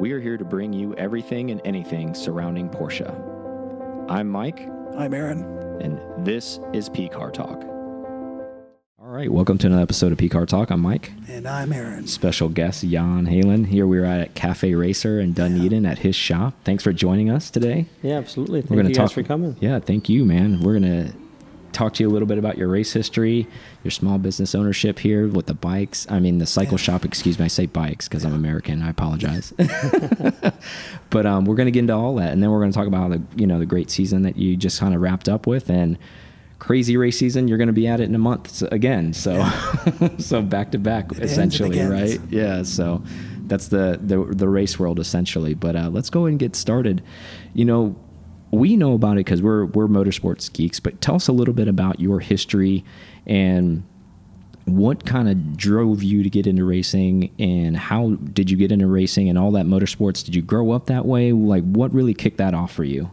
We are here to bring you everything and anything surrounding Porsche. I'm Mike, I'm Aaron. and this is P Car Talk. All right, welcome to another episode of P Car Talk. I'm Mike. And I'm Aaron. Special guest Jan Heylen. Here we are at Cafe Racer in Dunedin at his shop. Thanks for joining us today. Yeah, absolutely. Thank We're going you to talk guys for coming. Yeah, thank you, man. We're going to talk to you a little bit about your race history, your small business ownership here with the bikes. I mean, the cycle shop. Excuse me, I say bikes because I'm American. I apologize. but um, we're going to get into all that, and then we're going to talk about the you know the great season that you just kind of wrapped up with and. Crazy race season. You're going to be at it in a month again. So, so back to back, It essentially, right? Yeah. So, that's the the the race world essentially. But uh, let's go and get started. You know, we know about it because we're we're motorsports geeks. But tell us a little bit about your history and what kind of drove you to get into racing and how did you get into racing and all that motorsports did you grow up that way like what really kicked that off for you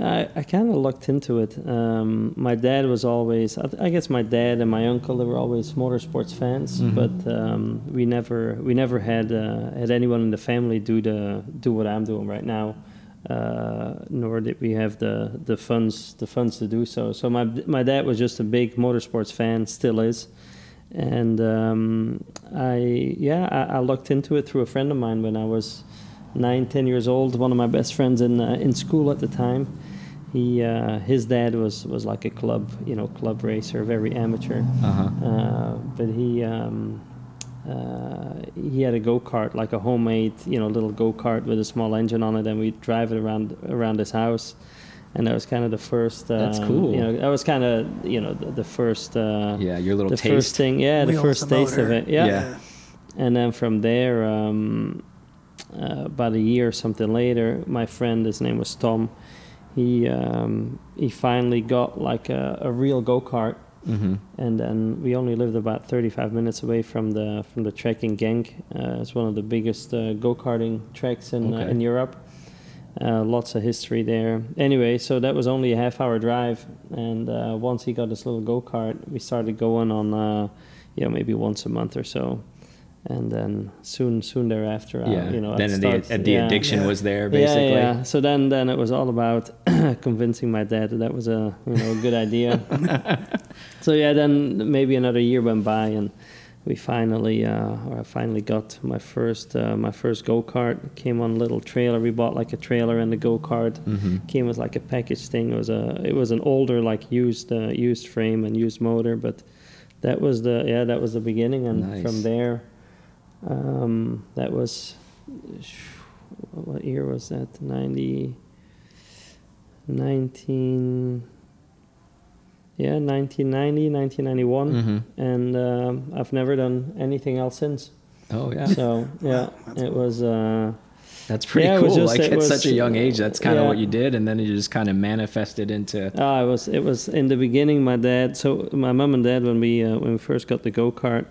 I, I kind of looked into it. Um, my dad was always, I, th- I guess my dad and my uncle, they were always motorsports fans, Mhm. but um, we never we never had uh, had anyone in the family do the do what I'm doing right now. Uh, nor did we have the, the funds the funds to do so. So my my dad was just a big motorsports fan, still is, and um, I yeah I, I looked into it through a friend of mine when I was nine, ten years old. One of my best friends in uh, in school at the time. He uh, his dad was was like a club you know club racer, very amateur. uh-huh Uh, but he um, uh, he had a go kart, like a homemade you know little go kart with a small engine on it, and we'd drive it around around his house. And that was kind of the first. Um, That's cool. You know, that was kind of you know the, the first. Uh, yeah your little the taste first thing, yeah, the first the taste of it, yeah. Yeah. And then from there, um, uh, about a year or something later, my friend, his name was Tom, he um, he finally got like a, a real go kart, mm-hmm. and then we only lived about 35 minutes away from the from the track in Genk. Uh, it's one of the biggest uh, go karting tracks in uh, Okay. in Europe. Uh, lots of history there. Anyway, so that was only a half hour drive, and uh, once he got his little go kart, we started going on, uh, yeah, maybe once a month or so, and then soon, soon thereafter, uh, yeah you know, then I'd the, start- the yeah. addiction Yeah. was there Yeah, basically Yeah, So then, then it was all about convincing my dad that that was a you know a good idea. so yeah, then maybe another year went by, and we finally, uh, or I finally got my first uh, my first go kart. Came on a little trailer. We bought like a trailer and the go kart. mm-hmm. Came with like a package thing. It was a it was an older like used uh, used frame and used motor, but that was the yeah that was the beginning, and Nice. from there, um, that was what year was that? 90, 19, yeah, 1990, 1991. Mm-hmm. And um, I've never done anything else since. oh yeah So, yeah, That's it was, uh, That's pretty Yeah, cool. just- like at was- such a young age, that's kind of yeah. what you did, and then it just kind of manifested into. ah, it was, it was in the beginning, my dad, so my mom and dad, when we, uh, when we first got the go kart,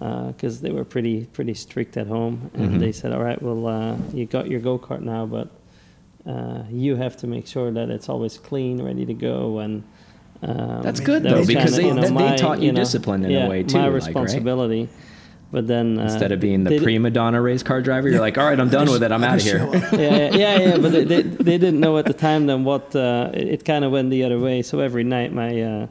because they were pretty, pretty strict at home, and Mhm. they said, all right, well, uh, you got your go kart now, but uh, you have to make sure that it's always clean, ready to go, and um, That's good that though, because kinda, they, you know, they my- taught you, you know, discipline in yeah, a way too, my like, right? responsibility. But then uh, Instead of being the prima donna race car driver, you're like, all right, I'm done with it. I'm out of here. yeah, yeah, yeah, yeah, but they, they, they didn't know at the time then what uh, it, it kind of went the other way. So every night my uh,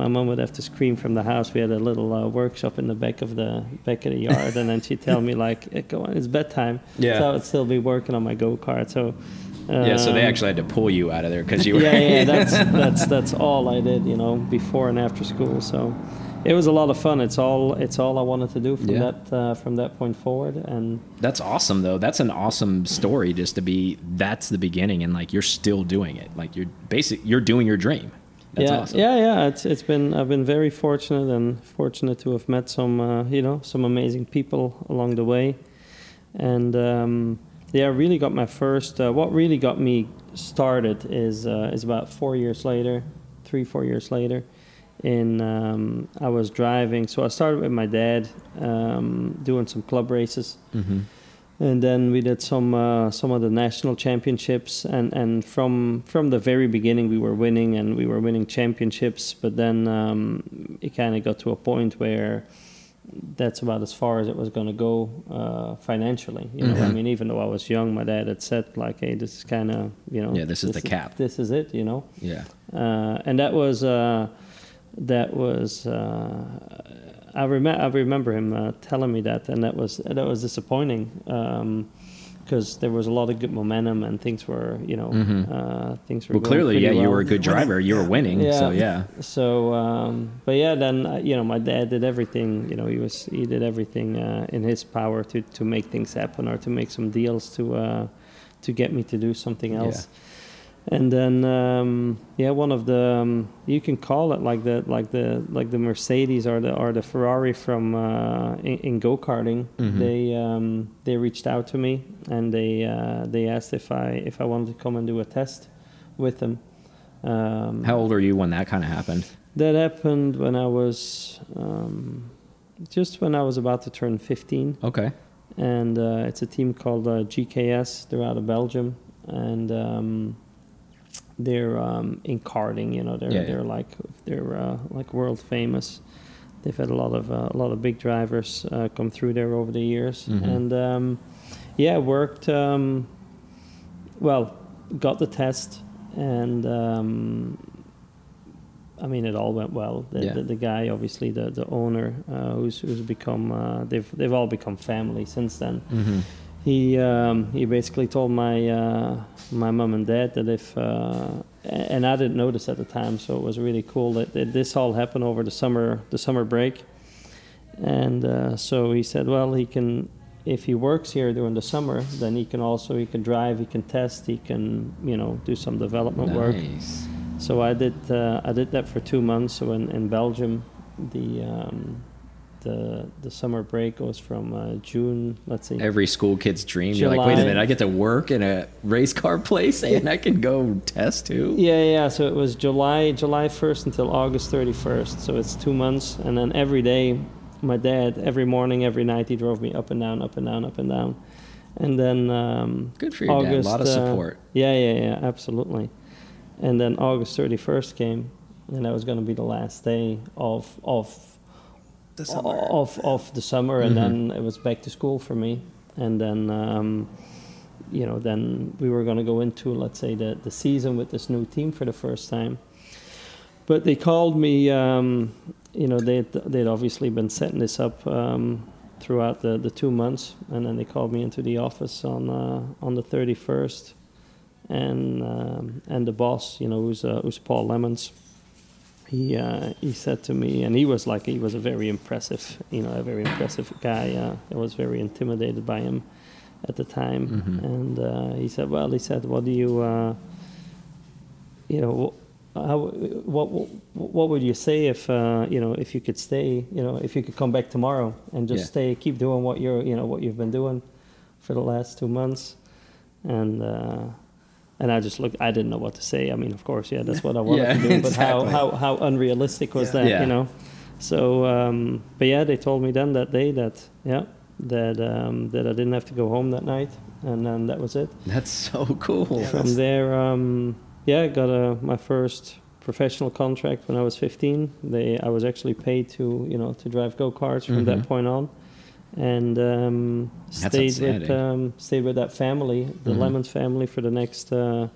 my mom would have to scream from the house. We had a little uh, workshop in the back of the back of the yard, and then she'd tell me like, "Eh, "Go on, it's bedtime." Yeah. So I would still be working on my go kart. So yeah, so they um, actually had to pull you out of there because you were. yeah, yeah, that's that's that's all I did, you know, before and after school. So it was a lot of fun. It's all it's all I wanted to do from Yeah. that uh, from that point forward. And That's awesome though. That's an awesome story just to be. That's the beginning, and like you're still doing it. Like you're basic. You're doing your dream. That's yeah, awesome. yeah, yeah. It's it's been I've been very fortunate and fortunate to have met some uh, you know some amazing people along the way, and um, yeah, I really got my first. Uh, what really got me started is uh, is about four years later, three four years later. In um, I was driving, so I started with my dad um, doing some club races. Mm-hmm. And then we did some uh, some of the national championships, and, and from from the very beginning we were winning and we were winning championships. But then um, it kind of got to a point where that's about as far as it was going to go uh, financially. You know, I Mhm. mean, even though I was young, my dad had said like, "Hey, this is kind of you know, Yeah, this is the cap. This is it." You know, Yeah. uh, and that was uh, that was uh, I remember I remember him uh, telling me that, and that was that was disappointing because there was a lot of good momentum and things were you know Mhm. uh, things were Well, clearly, yeah, you were a good driver. You were yeah. winning. So yeah. So, um, but yeah, then uh, you know, my dad did everything. You know, he was he did everything uh, in his power to to make things happen or to make some deals to uh, to get me to do something Yeah. And then, um, yeah, one of the um, you can call it like the like the like the Mercedes or the or the Ferrari from uh, in, in go karting. Mhm. They um, they reached out to me and they uh, they asked if I if I wanted to come and do a test with them. Um, How old are you when that kind of happened? that happened when I was um, just when I was about to turn 15, Okay. and uh, it's a team called uh, GKS. They're out of Belgium, and um, they're um, in karting. You know, they're Yeah, yeah. they're like they're uh, like world famous. They've had a lot of uh, a lot of big drivers uh, come through there over the years, Mhm. and um, yeah, worked. Um, well, got the test, and um, I mean, it all went well. The, Yeah. the, the guy, obviously, the the owner, uh, who's who's become uh, they've they've all become family since then. Mm-hmm. He um, he basically told my uh, my mom and dad that if uh, and I didn't notice at the time, so it was really cool that, that this all happened over the summer the summer break. And uh, so he said, well, he can if he works here during the summer, then he can also he can drive, he can test, he can you know do some development work. Nice. So I did uh, I did that for two months. So in, in Belgium, the um, the the summer break goes from uh, June. Let's see. Every school kid's dream. You're like, wait a minute, I get to work in a race car place and I can go test too. Yeah, yeah. So it was July July first until August thirty first. So it's two months, and then every day, my dad every morning, every night, he drove me up and down, up and down, up and down, and then um, Good for your dad. A lot of uh, support. yeah, yeah, yeah, absolutely. And then August thirty first came, and that was going to be the last day of of The summer. of of the summer, and Mhm. then it was back to school for me, and then um, you know then we were going to go into let's say the the season with this new team for the first time. But they called me. Um, you know they they'd obviously been setting this up um, throughout the, the two months, and then they called me into the office on uh, on the thirty first, and um, and the boss, you know, who's uh, who's Paul Lemmens, he uh, he said to me, and he was like he was a very impressive, you know, a very impressive guy. Uh, I was very intimidated by him at the time, Mhm. and uh, he said, "Well, he said, what do you, uh, you know, how, what what would you say if uh, you know if you could stay, you know, if you could come back tomorrow and just Yeah. stay, keep doing what you're, you know, what you've been doing for the last two months," and. And I just looked. I didn't know what to say. I mean, of course, yeah, that's what I wanted Yeah, to do. But how, exactly. how how unrealistic was Yeah. that? Yeah. You know. So, um, but yeah, they told me then that day that yeah that um, that I didn't have to go home that night, and then that was it. That's so cool. From there, um, yeah, I got a, my first professional contract when I was 15. They I was actually paid to you know to drive go karts from Mhm. that point on, and um, stayed with um, stayed with that family, the Mhm. Lemmens family, for the next uh,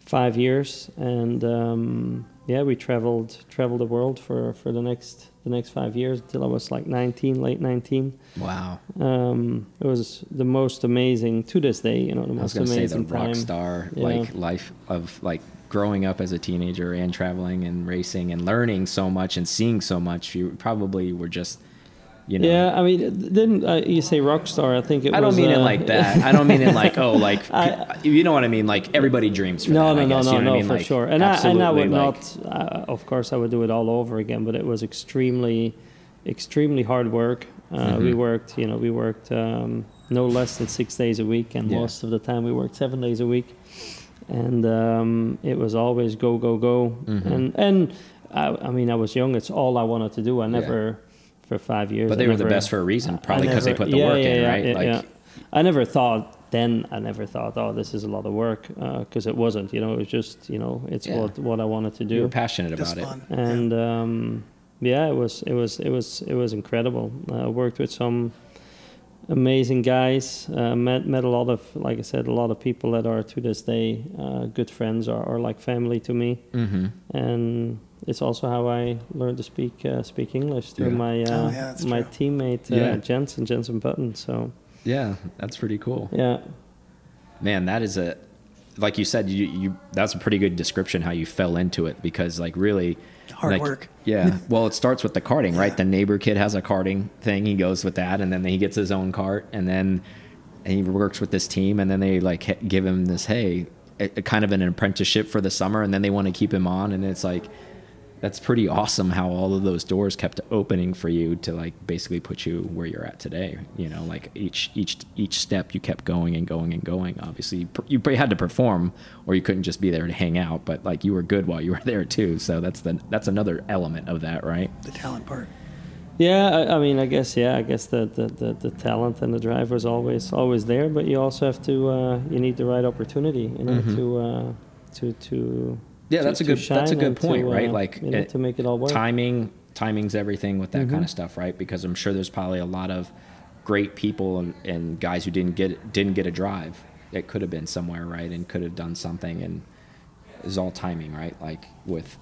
five years, and um, yeah, we traveled traveled the world for, for the next the next five years until I was like 19, late 19. Wow. Um, it was the most amazing to this day, you know, the I was most going to say the amazing rock star Yeah. like life of like growing up as a teenager and traveling and racing and learning so much and seeing so much. You probably were just, you know. Yeah, I mean, it didn't uh, you say rock star? I think it I don't was. mean it uh, like that. I don't mean it like oh like I- you know what I mean like everybody dreams for No, that. I no, no, guess, no, you know no, I mean? for Like, sure. And I, and I would like- not. Uh, of course, I would do it all over again. But it was extremely, extremely hard work. Uh, We Mhm. worked, you know, we worked um, no less than six days a week, and Yeah. most of the time we worked seven days a week. And um, it was always go, go, go. Mhm. And and I, I mean, I was young. It's all I wanted to do. I never, for five years. But I they were the best for a reason, probably because they put the yeah, work yeah, in, yeah, right? yeah, like yeah. I never thought then. I never thought, oh, this is a lot of work, because it wasn't. You know, it was just, you know, it's Yeah. what what I wanted to do. you were do. passionate Just about it. fun. And um, yeah, it was it was it was it was incredible. I worked with some amazing guys. Uh, met met a lot of, like I said, a lot of people that are to this day uh, good friends or, or like family to me. Mm-hmm. And it's also how I learned to speak uh, speak English through Yeah. my uh, Oh, yeah, my true. teammate uh, Yeah. Jensen Jensen Button. So Yeah, that's pretty cool. yeah, Man, that is a like you said, you you that's a pretty good description how you fell into it because like really Hard like, work. Yeah. Well, it starts with the karting, right? The neighbor kid has a karting thing. He goes with that, and then he gets his own cart, and then he works with this team, and then they like give him this hey, a, a kind of an apprenticeship for the summer, and then they want to keep him on, and it's like that's pretty awesome how all of those doors kept opening for you to like basically put you where you're at today. You know, like each each each step you kept going and going and going. Obviously, you, you had to perform, or you couldn't just be there to hang out. But like you were good while you were there too. So that's the that's another element of that, right? The talent part. yeah. I, I mean, I guess yeah. I guess the, the, the, the talent and the drive was always always there, but you also have to uh, you need the right opportunity, you know, Mhm. to uh, to to Yeah, to- that's a good that's a good and to, point, right? uh, Like you know, it- to make it all work. timing timing's everything with that Mhm. kind of stuff, right? Because I'm sure there's probably a lot of great people and, and guys who didn't get didn't get a drive. It could have been somewhere, right, and could have done something, and it's all timing, right? Like with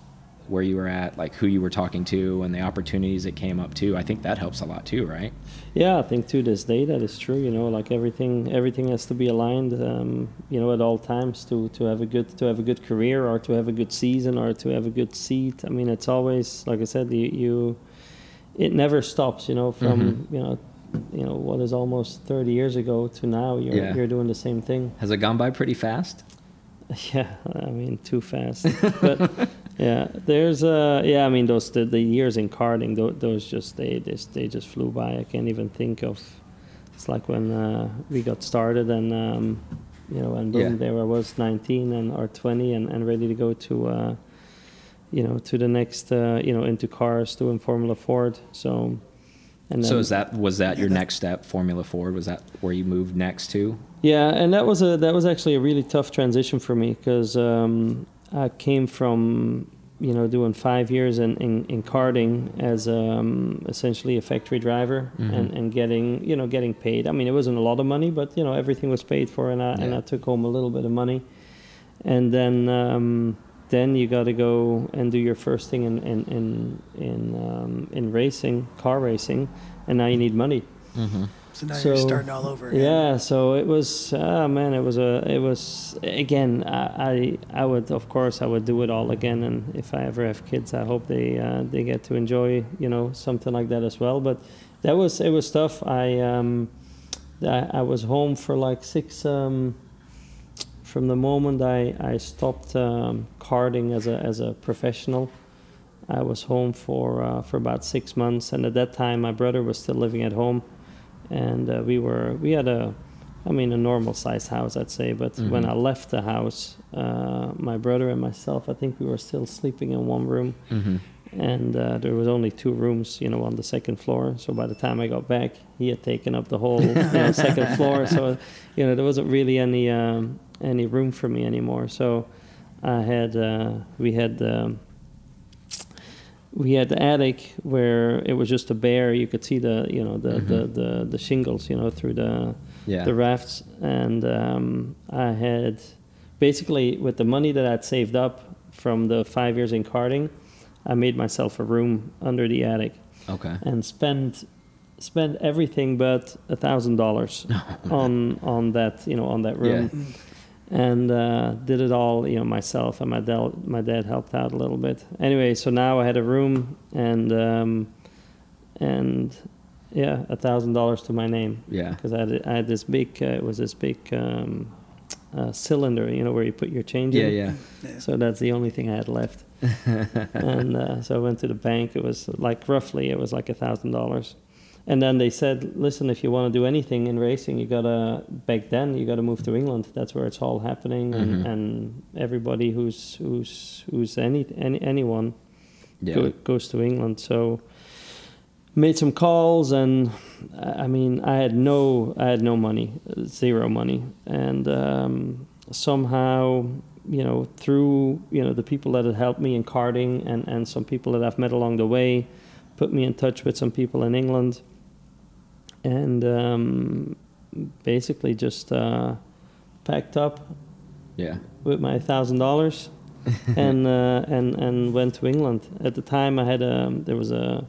where you were at, like who you were talking to, and the opportunities that came up too. I think that helps a lot too, right? Yeah, I think to this day that is true. You know, like everything, everything has to be aligned. Um, you know, at all times to to have a good to have a good career or to have a good season or to have a good seat. I mean, it's always like I said, you, you it never stops. You know, from Mhm. you know, you know what is almost thirty years ago to now. You're Yeah. you're doing the same thing. Has it gone by pretty fast? Yeah, I mean too fast. but yeah, there's uh yeah, I mean those the, the years in karting, those, those just they just they just flew by. I can't even think of. It's like when uh, we got started and um, you know and boom, Yeah. there I was 19 and or 20 and, and ready to go to uh, you know to the next uh, you know into cars doing Formula Ford. So and so then- is that was that your next step, Formula Ford? Was that where you moved next to? Yeah, and that was a that was actually a really tough transition for me because um, I came from you know doing five years in, in, in karting as um, essentially a factory driver Mhm. and, and getting you know getting paid. I mean, it wasn't a lot of money, but you know everything was paid for, and I and I took home a little bit of money, and then um, then you got to go and do your first thing in in in in, um, in racing, car racing, and now you need money. Mm-hmm. So now So, you're starting all over again. Yeah, so it was, ah man, it was a, it was again. I, I, I would, of course, I would do it all again, and if I ever have kids, I hope they, uh, they get to enjoy, you know, something like that as well. But that was, it was tough. I, um, I, I was home for like six, um, from the moment I, I stopped um, karting as a, as a professional. I was home for, uh, for about six months, and at that time, my brother was still living at home and uh, we were we had a i mean a normal sized house i'd say but when Mhm. i left the house uh, my brother and myself i think we were still sleeping in one room Mm-hmm. and uh, there was only two rooms you know on the second floor so by the time i got back he had taken up the whole you know, second floor so you know there wasn't really any um, any room for me anymore so i had uh, we had um, we had the attic where it was just a bare you could see the you know the, the, Mhm. the, the shingles you know through the Yeah. the rafts and um, i had basically with the money that i'd saved up from the five years in karting i made myself a room under the attic okay. and spent spent everything but a thousand dollars on on that you know on that room Mm. And uh, did it all you know myself and my dad my dad helped out a little bit anyway so now i had a room and um, and yeah a thousand dollars to my name Yeah. because I, had- I had this big uh, it was this big um, uh, cylinder you know where you put your change Yeah. in Yeah. Yeah. so that's the only thing i had left and uh, so I went to the bank. It was like roughly, it was like a thousand dollars. And then they said, "Listen, if you want to do anything in racing, you gotta back then you gotta move to England. That's where it's all happening, and, Mhm. and everybody who's who's who's any, any anyone Yeah. go, goes to England." So made some calls, and I I mean, I had no I had no money, zero money, and um, somehow you know, through you know the people that had helped me in karting and and some people that I've met along the way, put me in touch with some people in England, and um, basically just uh, packed up Yeah. with my thousand dollars and uh, and and went to England. At the time, I had a there was a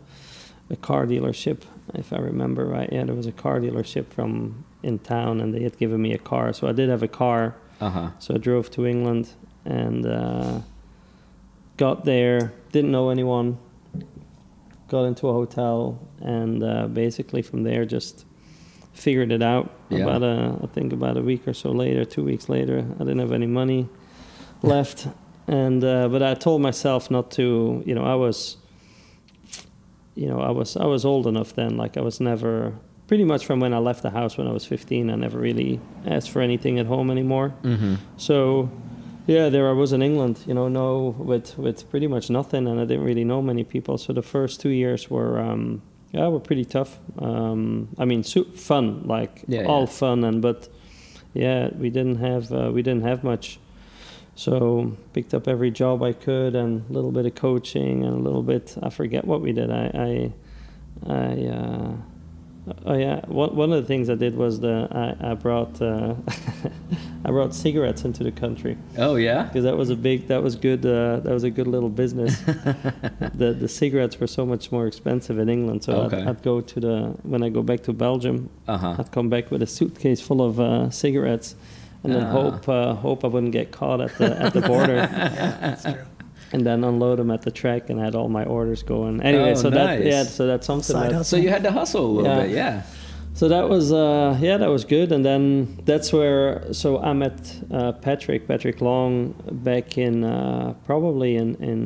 a car dealership, if I remember right. Yeah, there was a car dealership from in town, and they had given me a car, so I did have a car. Uh huh. So I drove to England and uh, got there. Didn't know anyone. Got into a hotel and uh, basically from there just figured it out. Yeah. About a, I think about a week or so later, two weeks later, I didn't have any money left, and uh, but I told myself not to. You know, I was. You know, I was I was old enough then. Like I was never pretty much from when I left the house when I was 15. I never really asked for anything at home anymore. Mm-hmm. So, yeah, there I was in England, you know, no with with pretty much nothing, and I didn't really know many people. So the first two years were, um, yeah, were pretty tough. Um, I mean, su- fun, like Yeah, all yeah. fun, and but yeah, we didn't have uh, we didn't have much. So picked up every job I could, and a little bit of coaching, and a little bit. I forget what we did. I, I, I. Uh, Oh yeah, one one of the things I did was the I, I brought uh, I brought cigarettes into the country Oh yeah. because that was a big that was good uh, that was a good little business. the the cigarettes were so much more expensive in England, so Okay. I'd, I'd go to the when I go back to Belgium, Uh huh. I'd come back with a suitcase full of uh, cigarettes, and then Ah. hope uh, hope I wouldn't get caught at the at the border, That's true. And then unload them at the track, and I had all my orders going. Anyway, Oh, so that yeah, so that's something Side that hustle. So you had to hustle a little Yeah. bit, yeah. So that was uh, yeah, that was good, and then that's where so I met uh, Patrick Patrick Long back in uh, probably in in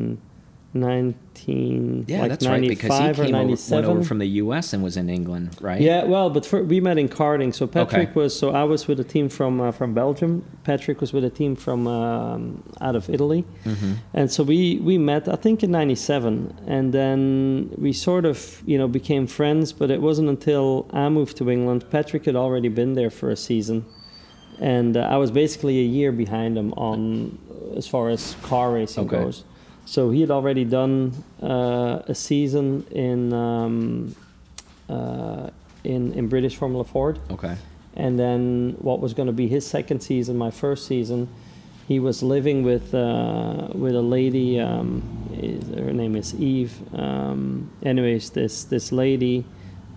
nineteen Yeah, like that's right. Because he came over, went over from the U.S. and was in England, right? Yeah, well, but for, we met in karting. So Patrick Okay. was so I was with a team from uh, from Belgium. Patrick was with a team from um, out of Italy. Mm-hmm. And so we, we met, I think, in '97, and then we sort of, you know, became friends. But it wasn't until I moved to England. Patrick had already been there for a season, and uh, I was basically a year behind him on as far as car racing Okay. goes. So he had already done uh, a season in um, uh, in in British Formula Ford. Okay. And then what was going to be his second season, my first season, he was living with uh, with a lady. Um, her name is Eve. Um, anyways, this this lady,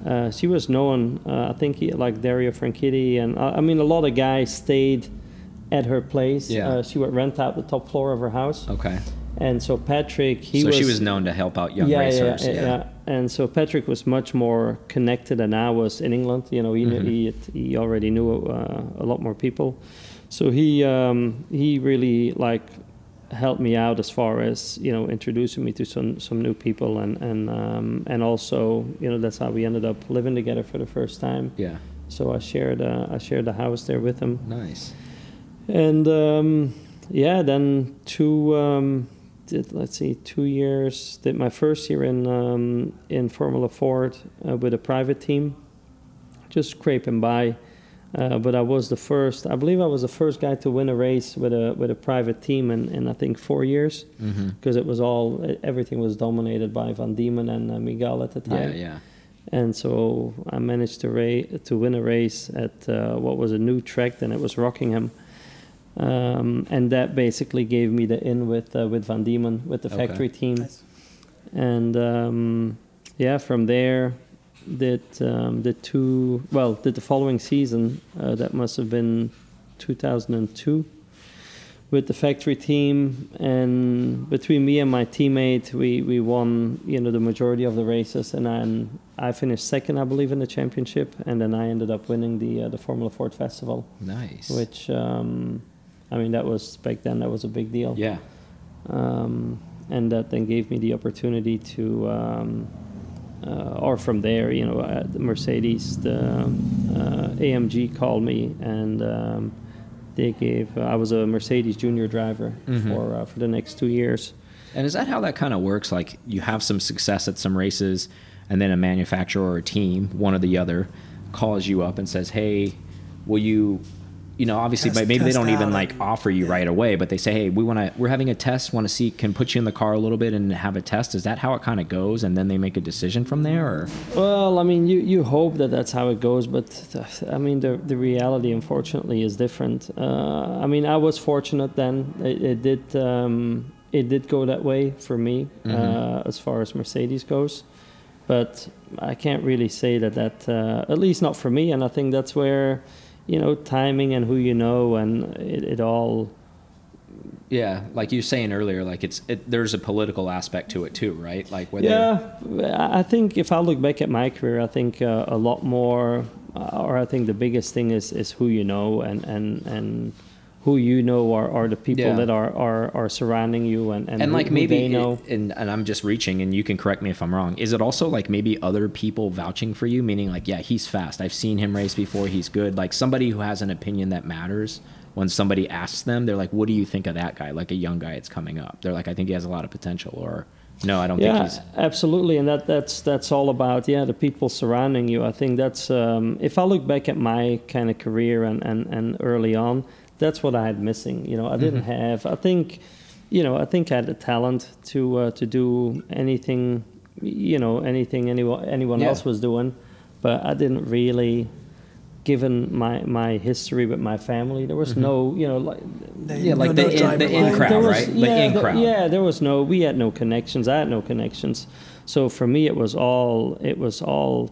uh, she was known. Uh, I think he, like Dario Franchitti, and uh, I mean a lot of guys stayed at her place. Yeah. Uh, she would rent out the top floor of her house, Okay. And so Patrick, he was so was she was known to help out young yeah, racers. Yeah, yeah, yeah. And so Patrick was much more connected than I was in England. You know, he Mhm. he he already knew uh, a lot more people. So he um, he really like helped me out as far as you know introducing me to some some new people and and um, and also you know that's how we ended up living together for the first time. Yeah. So I shared uh, I shared the house there with him. Nice. And um, yeah, then two um, did let's see, two years. Did my first year in um, in Formula Ford uh, with a private team, just scraping by. Uh, but I was the first. I believe I was the first guy to win a race with a with a private team in, in I think four years Mm-hmm. because it was all everything was dominated by Van Diemen and uh, Mygale at the Yeah, time. yeah. And so I managed to ra- to win a race at uh, what was a new track then. It was Rockingham, um, and that basically gave me the in with uh, with Van Diemen with the Okay. factory team. Nice. And um, yeah, from there did um, did two well did the following season. Uh, that must have been 2002 with the factory team and between me and my teammate we, we won you know the majority of the races and then I finished second I believe in the championship and then I ended up winning the uh, the Formula Ford Festival Nice. which um, I mean that was back then that was a big deal yeah. um, and that then gave me the opportunity to um, uh, or from there you know uh, the Mercedes the uh, AMG called me and um, they gave uh, I was a Mercedes junior driver Mhm. for uh, for the next two years And is that how that kind of works? Like you have some success at some races, and then a manufacturer or a team, one or the other, calls you up and says, "Hey, will you you know, obviously, Test- but maybe they don't even like offer you yeah. right away, but they say, hey, we want to, we're having a test, want to see, can put you in the car a little bit and have a test. Is that how it kind of goes? And then they make a decision from there, or Well, I mean, you, you hope that that's how it goes, but I mean, the, the reality, unfortunately, is different. Uh, I mean, I was fortunate then; it, it did um, it did go that way for me Mhm. uh, as far as Mercedes goes, but I can't really say that that uh, at least not for me. And I think that's where you know timing and who you know and it, it all yeah, like you were saying earlier, like it's, it, there's a political aspect to it too, right? Like whether, Yeah, I think if I look back at my career, I think uh, a lot more, uh, or I think the biggest thing is is who you know and and and who you know are, are the people Yeah. that are, are are surrounding you and and, and who- like maybe they know. and, and i'm just reaching and you can correct me if i'm wrong. Is it also like maybe other people vouching for you? Meaning like yeah he's fast. I've seen him race before. He's good. Like somebody who has an opinion that matters when somebody asks them they're like what do you think of that guy? Like a young guy that's coming up. They're like i think he has a lot of potential or no i don't think yeah, he's absolutely, and that that's that's all about yeah the people surrounding you. I think that's um, if I look back at my kind of career and, and and early on, that's what I had missing. You know, I didn't Mm-hmm. have. I think, you know, I think I had the talent to uh, to do anything, you know, anything anyone anyone Yeah. else was doing, but I didn't really. Given my, my history with my family, there was no, you know, like They- Yeah, like no- the no in, the in crowd there was, right? The Yeah, in there- crowd. yeah, there was no. We had no connections. I had no connections. So for me, it was all. It was all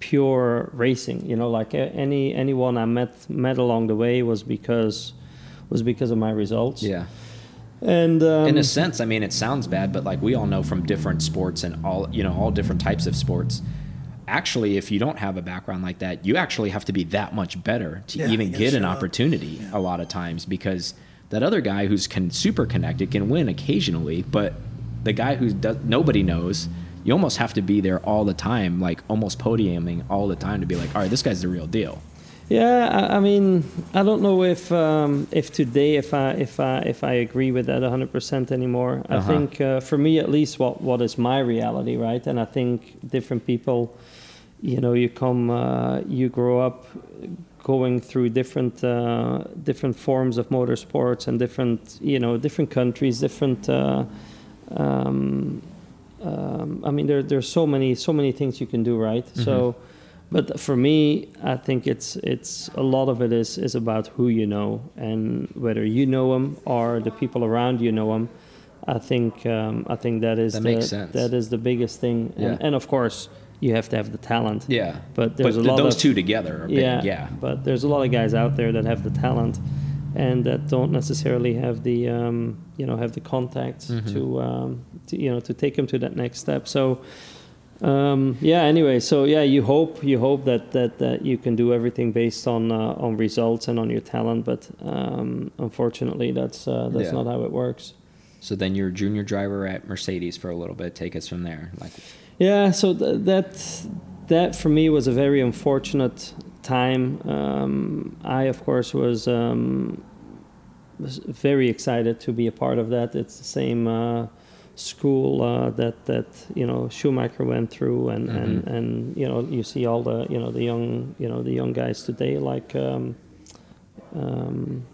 pure racing. You know, like any anyone I met met along the way was because was because of my results. yeah And um, in a sense i mean it sounds bad but like we all know from different sports and all you know all different types of sports actually if you don't have a background like that you actually have to be that much better to Yeah, even get an show up. opportunity a lot of times because that other guy who's con- super connected can win occasionally but the guy who does nobody knows you almost have to be there all the time like almost podiuming all the time to be like all right this guy's the real deal Yeah, I, I mean, I don't know if um, if today if I if I if I agree with that 100% anymore. I Uh-huh. think uh, for me at least, what what is my reality, right? And I think different people, you know, you come, uh, you grow up going through different uh, different forms of motorsports and different you know different countries, different. Uh, um, um, I mean, there there's so many so many things you can do, right? So, but for me, I think it's it's a lot of it is is about who you know and whether you know them or the people around you know them. I think um, I think that is That the, makes sense. that is the biggest thing, and, Yeah. and of course you have to have the talent. yeah But there's but a lot those of two together are big yeah, yeah But there's a lot of guys out there that have the talent, and that don't necessarily have the um, you know have the contacts Mhm. to, um, to you know to take them to that next step. So. Um, yeah. Anyway, so yeah, you hope you hope that that, that you can do everything based on uh, on results and on your talent, but um, unfortunately, that's uh, that's Yeah. not how it works. so then you're a junior driver at mercedes for a little bit take us from there like Yeah, so th- that that for me was a very unfortunate time. Um, I, of course, was um, was very excited to be a part of that. It's the same uh, school uh, that that you know Schumacher went through, and, and, Mhm. and you know you see all the you know the young you know the young guys today like. Um, um,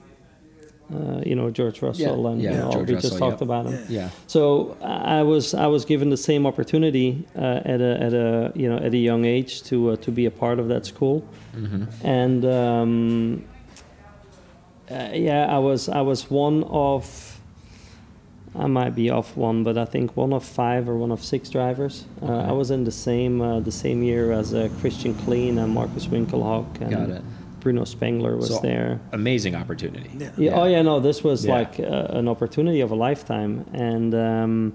uh, you know George Russell and yeah, you know, George we Russell, just talked yep. about him. Yeah. yeah So I was I was given the same opportunity uh, at a at a you know at a young age to uh, to be a part of that school, hmm and um, uh, yeah, I was I was one of I might be off one, but I think one of five or one of six drivers. Uh, I was in the same uh, the same year as uh, Christian Klien and Markus Winkelhock and Got it. Bruno Spengler was So- there. amazing opportunity Yeah. Yeah. Oh yeah, no, this was Yeah. like uh, an opportunity of a lifetime. And um,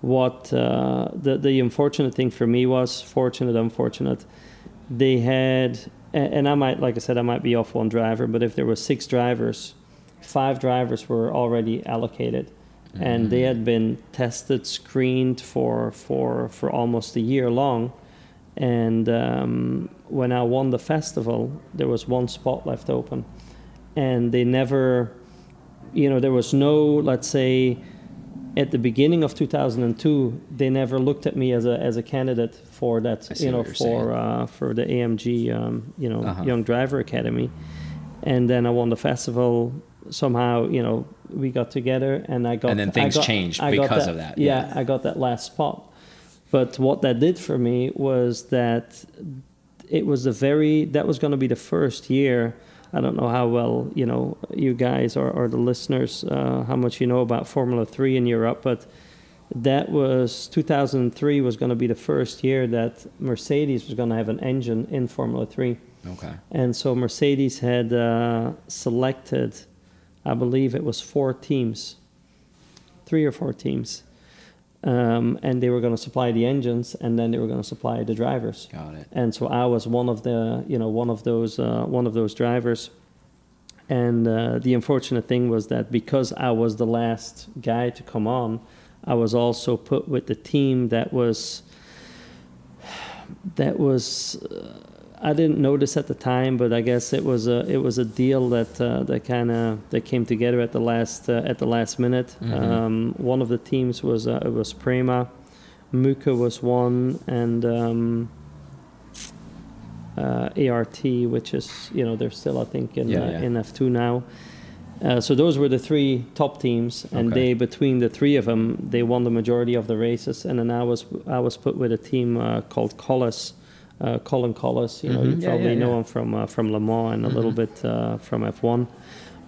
what uh, the the unfortunate thing for me was fortunate, unfortunate. They had, a- and I might, like I said, I might be off one driver, but if there were six drivers, five drivers were already allocated, and they had been tested, screened for for for almost a year long. And um, when I won the festival, there was one spot left open, and they never, you know, there was no, let's say, at the beginning of 2002, they never looked at me as a as a candidate for that, you know, for uh, for the AMG, um, you know, Uh-huh. Young Driver Academy, and then I won the festival. Somehow, you know, we got together, and I got And then I things got- changed I because of that, Yeah, yeah. I got that last spot. But what that did for me was that it was the very that was going to be the first year. I don't know how well you know you guys or, or the listeners uh, how much you know about Formula Three in Europe, but that was 2003 was going to be the first year that Mercedes was going to have an engine in Formula Three, Okay. and so Mercedes had uh, selected, I believe it was four teams, three or four teams, um, and they were going to supply the engines, and then they were going to supply the drivers Got it. and so I was one of the you know one of those uh, one of those drivers. And uh, the unfortunate thing was that because I was the last guy to come on, I was also put with the team that was that was uh, I didn't notice at the time, but I guess it was a it was a deal that uh, that kind of that came together at the last uh, at the last minute. Mhm. Um, one of the teams was uh, it was Prema, Mücke was one, and um, uh, ART, which is you know they're still I think in Yeah, uh, yeah. in F two now. Uh, so those were the three top teams, and Okay. they between the three of them, they won the majority of the races. And then I was I was put with a team uh, called Kolles, uh, Colin Kolles. You know, Mhm. you probably yeah, know yeah. him from uh, from Le Mans and a little Mhm. bit uh, from F1.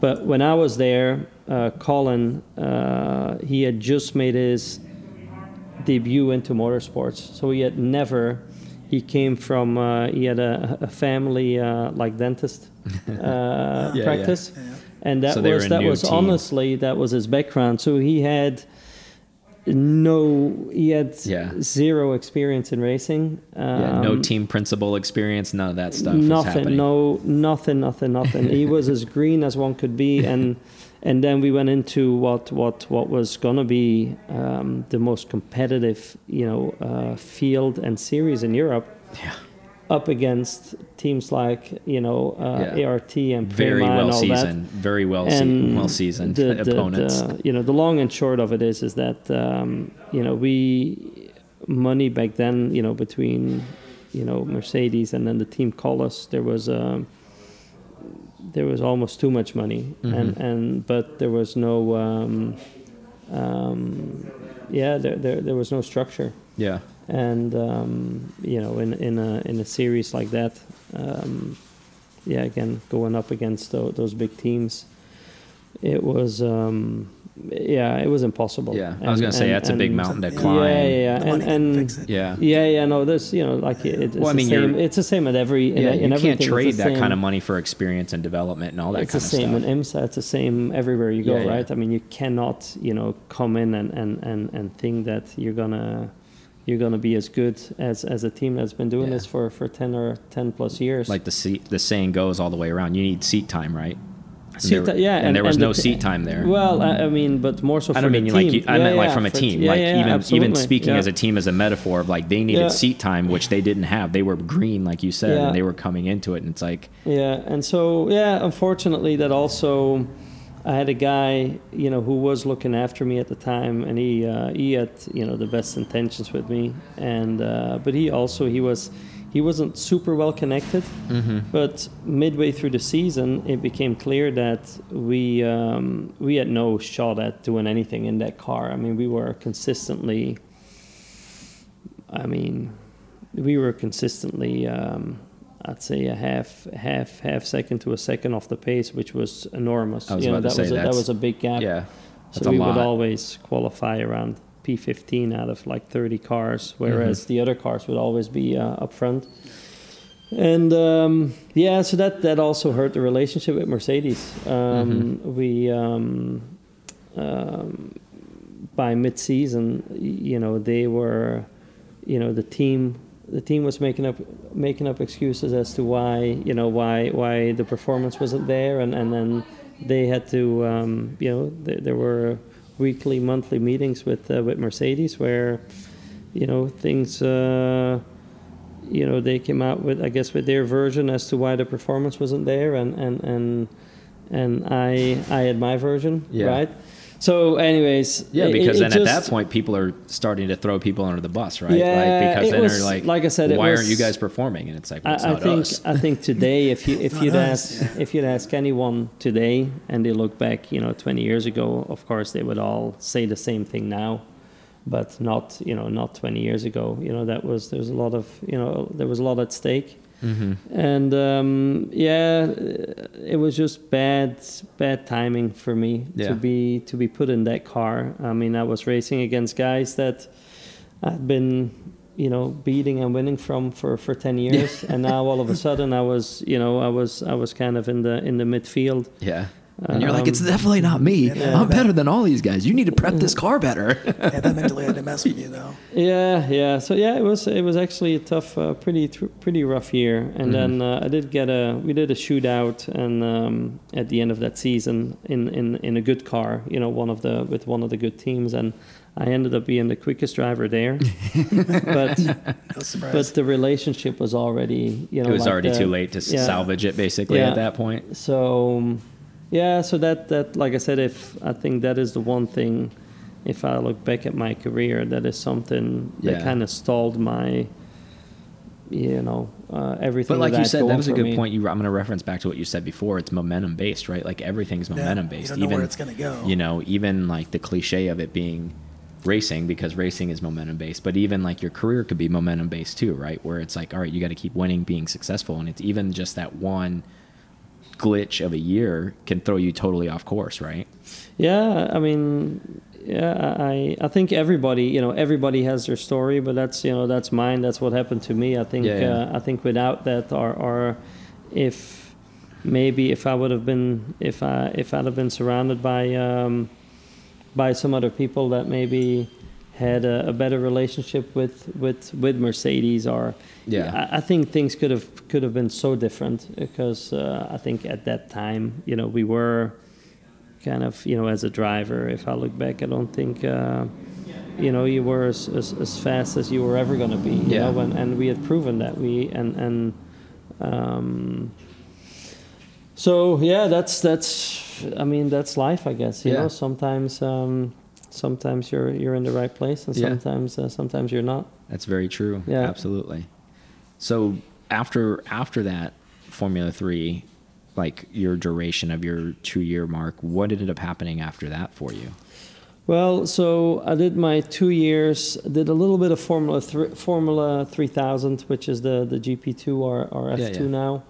But when I was there, uh, Colin, uh, he had just made his debut into motorsports. So he had never. He came from. Uh, he had a, a family uh, like dentist uh, yeah. practice, Yeah. and that So was that was team. honestly that was his background. So he had no. He had Yeah. zero experience in racing. Yeah, no Um, team principal experience, none of that stuff. nothing no nothing nothing nothing he was as green as one could be and and then we went into what what what was going to be um, the most competitive you know uh, field and series in Europe Yeah. Up against teams like you know uh, Yeah. ART and Very well and all seasoned, very well se- and well seasoned the, opponents. the- you know, the long and short of it is, is that um, you know we money back then, you know, between you know Mercedes and then the team Kolles, there was um, there was almost too much money, and Mhm. and but there was no. Um, um, yeah, there, there there was no structure yeah, and um, you know in in a in a series like that um, yeah again going up against tho- those big teams it was um, yeah it was impossible yeah. I was gonna say that's a big mountain to climb. yeah yeah, yeah. The and and. Yeah. yeah yeah no there's you know like it, it's Well, I the mean, same it's the same at every in, Yeah, in you can't everything. Trade the that kind of money for experience and development and all that it's kind the of same stuff. in IMSA. It's the same everywhere you go, Yeah, yeah. right? I mean, you cannot, you know, come in and, and, and, and think that you're gonna you're gonna be as good as, as a team that's been doing Yeah. this for, for ten or ten plus years. Like the seat, the saying goes all the way around. You need seat time, right? And Seat there- ti- yeah, and, and- there was and no t- seat time there. well, I, I mean, but more so I don't the mean team. like you, I Yeah, meant like yeah, from a team. yeah, like even even speaking as a team as a metaphor of like they needed seat time, which they didn't have. They were green, like you said, and they were coming into it, and it's like Yeah, and so yeah, unfortunately, that also, I had a guy, you know, who was looking after me at the time, and he uh, he had you know the best intentions with me, and uh, but he also he was he wasn't super well connected, but midway through the season, it became clear that we um, we had no shot at doing anything in that car. I mean, we were consistently. I mean, we were consistently, um, I'd say, a half, half, half second to a second off the pace, which was enormous. Was you know, that say was a, that was a big gap. yeah, so we lot. would always qualify around P15 out of like 30 cars, whereas Mm-hmm. the other cars would always be uh, up front. And um, yeah, so that that also hurt the relationship with Mercedes. Um, Mm-hmm. We um, um, by mid-season, you know, they were, you know, the team the team was making up making up excuses as to why you know why why the performance wasn't there, and and then they had to um, you know th- there were weekly monthly meetings with uh, with Mercedes where you know things. Uh, you know they came out with I guess with their version as to why the performance wasn't there and and and and I I had my version Yeah. right So, anyways, Yeah, because it then at that point, people are starting to throw people under the bus, right? Yeah, like, because it then was- they're like, like I said, it why aren't you guys performing? And it's like, well, it's I, I think us. I think today, if you if you'd us, ask if you'd ask anyone today, and they look back, you know, 20 years ago, of course they would all say the same thing now, but not you know not 20 years ago. You know that was there was a lot of you know there was a lot at stake, hmm and um, yeah, it was just bad bad timing for me Yeah. to be to be put in that car. I mean, I was racing against guys that I'd been you know beating and winning from for for 10 years and now all of a sudden I was you know I was I was kind of in the in the midfield Yeah. And you're like, Um, it's definitely not me. Yeah. I'm better than all these guys. You need to prep this car better. yeah, that mentally had to mess with you though. Yeah, yeah. So yeah, it was it was actually a tough, uh, pretty tr- pretty rough year. And Mhm. then uh, I did get a we did a shootout, and um, at the end of that season, in, in in a good car, you know, one of the with one of the good teams, and I ended up being the quickest driver there. but No surprise. but the relationship was already you know it was like already the- too late to s yeah. salvage it, basically, Yeah. at that point. So, um, yeah, so that that like I said, if I think that is the one thing, if I look back at my career, that is something that kind of stalled my, you know, uh, everything. But like that you said, that was a good me. point. You, I'm going to reference back to what you said before. It's momentum based, right? Like everything's Yeah, momentum You based. don't know even where it's gonna go. you know, even like the cliche of it being racing because racing is momentum based, but even like your career could be momentum based too, right? Where it's like, all right, you got to keep winning, being successful, and it's even just that one glitch of a year can throw you totally off course, right? Yeah, I mean, yeah, I I think everybody, you know, everybody has their story, but that's you know that's mine. That's what happened to me. I think Yeah, yeah. Uh, I think without that, or or if maybe if I would have been if I if I'd have been surrounded by um, by some other people that maybe had a, a better relationship with with with Mercedes or Yeah. I, I think things could have could have been so different because uh, I think at that time you know we were kind of you know as a driver if I look back I don't think uh, you know you were as, as, as fast as you were ever going to be you Yeah. know and, and we had proven that we and and um, so yeah that's that's I mean that's life I guess you Yeah. know sometimes um, sometimes you're you're in the right place and Yeah. sometimes uh, sometimes you're not That's very true. Yeah. absolutely. So after after that Formula Three, like your duration of your two year mark, what ended up happening after that for you? Well, so I did my two years. Did a little bit of Formula thr Formula 3000, which is the the GP2 or, or F2 Yeah, yeah. now,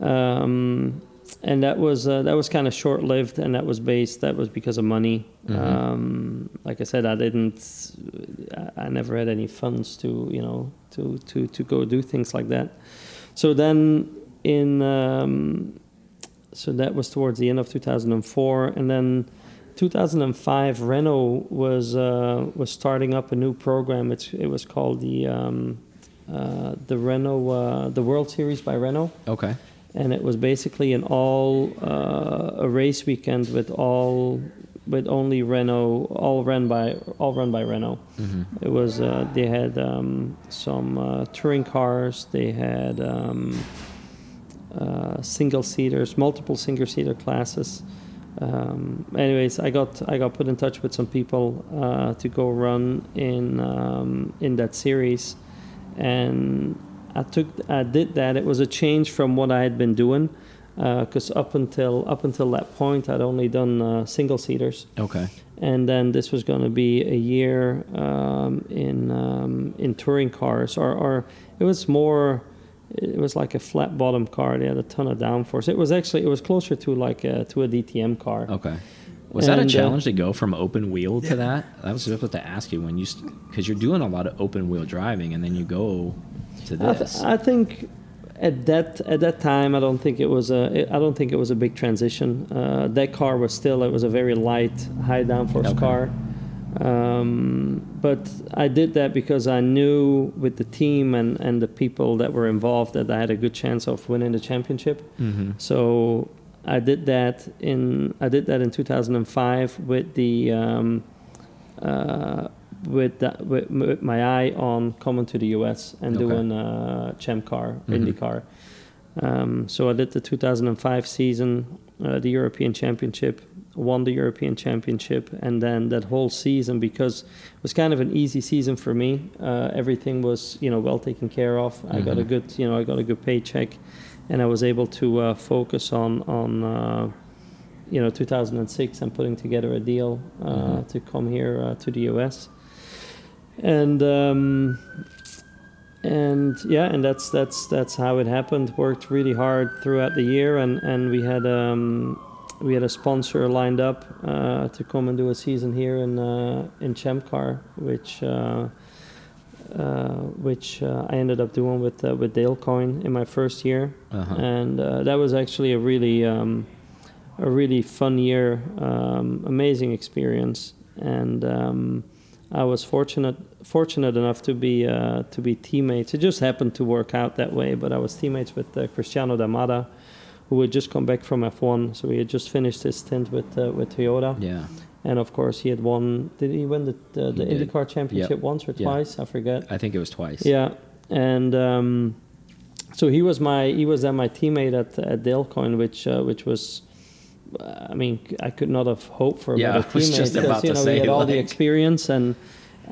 um, and that was uh, that was kind of short lived, and that was based. That was because of money. Mhm. Um, like I said, I didn't. I, never had any funds to you know to to to go do things like that. So then in um, so that was towards the end of 2004, and then 2005 Renault was uh, was starting up a new program. It's it was called the um, uh, the Renault uh, the World Series by Renault, Okay. And it was basically an all uh, a race weekend with all with only Renault all run by all run by Renault. hmm It was uh, they had um, some uh, touring cars. They had um, uh, single seaters, multiple single seater classes. Um, anyways, I got I got put in touch with some people uh, to go run in um, in that series, and I took I did that. It was a change from what I had been doing because up until up until that point I'd only done uh, single seaters Okay. and then this was going to be a year um, in um, in touring cars, or, or it was more. It was like a flat bottom car. They had a ton of downforce. It was actually it was closer to like a, to a DTM car. Okay. Was that a And, uh, challenge to go from open wheel to Yeah. that? I was about to ask you when you, because you're doing a lot of open wheel driving, and then you go to I, th- I think at that at that time, I don't think it was a I don't think it was a big transition. Uh, that car was still it was a very light, high downforce Okay. car. Um, but I did that because I knew with the team and, and the people that were involved that I had a good chance of winning the championship. hmm So I did that in I did that in 2005 with the um, uh, with, that, with with my eye on coming to the US and Okay. doing uh, Champ Car, Mhm. IndyCar. Um, so I did the 2005 season, uh, the European Championship, won the European Championship, and then that whole season because it was kind of an easy season for me. Uh, everything was you know well taken care of. I got a Mhm. good you know I got a good paycheck, and I was able to uh, focus on on. Uh, you know, 2006, I'm putting together a deal uh, Mhm. to come here uh, to the US, and um, and yeah, and that's that's that's how it happened. Worked really hard throughout the year, and and we had um, we had a sponsor lined up uh, to come and do a season here in uh, in Champ Car, which. Uh, uh, which uh, I ended up doing with uh, with Dale Coyne in my first year, Uh-huh. and uh, that was actually a really um, a really fun year, um, amazing experience, and um, I was fortunate fortunate enough to be uh, to be teammates. It just happened to work out that way, but I was teammates with uh, Cristiano da Matta, who had just come back from F1, so he had just finished his stint with uh, with Toyota, Yeah. and of course he had won. Did he win the the, the. IndyCar Championship once or Yeah. twice? I forget. I think it was twice. Yeah, and um, so he was my he was then my teammate at at Dale Coyne, which uh, which was. uh, I mean, I could not have hoped for a Yeah, better teammate because you know say, he had all the experience, and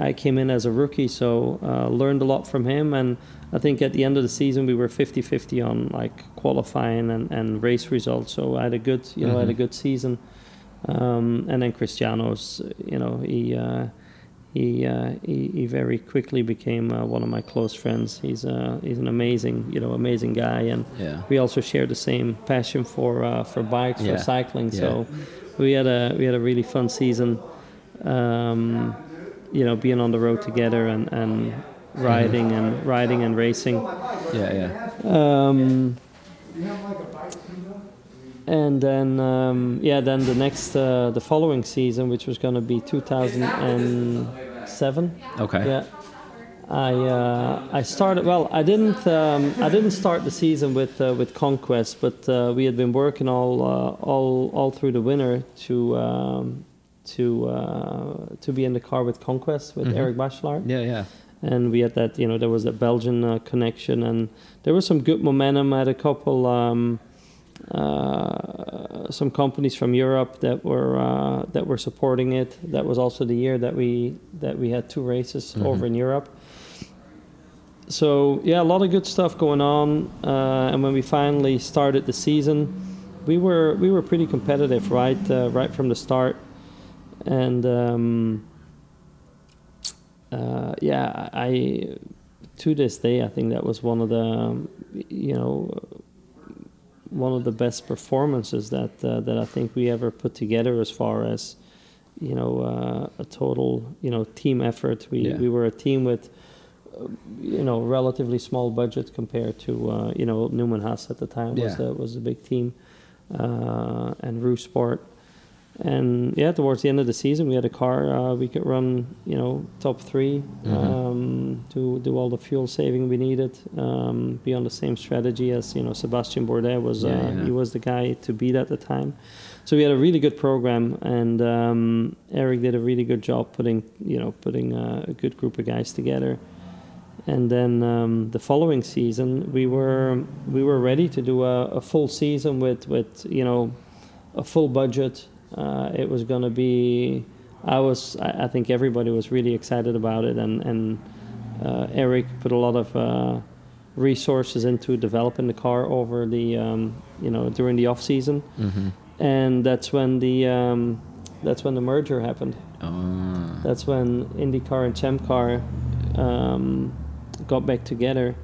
I came in as a rookie, so uh, learned a lot from him. And I think at the end of the season, we were 50-50 on like qualifying and, and race results. So I had a good, you know, I had a Mhm. good season. Um, and then Cristiano's, you know, he uh, he, uh, he he very quickly became uh, one of my close friends. He's uh, he's an amazing, you know, amazing guy, and Yeah. we also share the same passion for uh, for bikes, Yeah. for cycling. Yeah. So we had a we had a really fun season. Um, you know, being on the road together and, and riding and riding and racing. Yeah, yeah. Um, and then um, yeah, then the next uh, the following season, which was going to be 2007. Okay. Yeah. I uh, I started well. I didn't um, I didn't start the season with uh, with Conquest, but uh, we had been working all uh, all all through the winter to um, to uh, to be in the car with Conquest with Mhm. Eric Bachelart Yeah, yeah. and we had that you know there was a belgian uh, connection and there was some good momentum I had a couple um, uh, some companies from europe that were uh, that were supporting it that was also the year that we that we had two races Mhm. over in europe so yeah a lot of good stuff going on uh, and when we finally started the season we were we were pretty competitive right uh, right from the start and um, uh, yeah, I to this day I think that was one of the you know one of the best performances that uh, that I think we ever put together as far as you know uh, a total you know team effort. We Yeah. we were a team with uh, you know relatively small budget compared to uh, you know Newman Haas at the time was Yeah. the, was a big team uh, and RuSport. And yeah, towards the end of the season, we had a car uh, we could run, you know, top 3 Mhm. um, to do all the fuel saving we needed. Um, be on the same strategy as you know Sebastian Bourdais was. Yeah, uh, yeah. He was the guy to beat at the time. So we had a really good program, and um, Eric did a really good job putting, you know, putting uh, a good group of guys together. And then um, the following season, we were we were ready to do a, a full season with with you know a full budget. Uh, it was going to be. I was. I, I think everybody was really excited about it, and and uh, Eric put a lot of uh, resources into developing the car over the um, you know during the off season, Mm-hmm. and that's when the um, that's when the merger happened. Oh. That's when IndyCar and Champ Car um, got back together.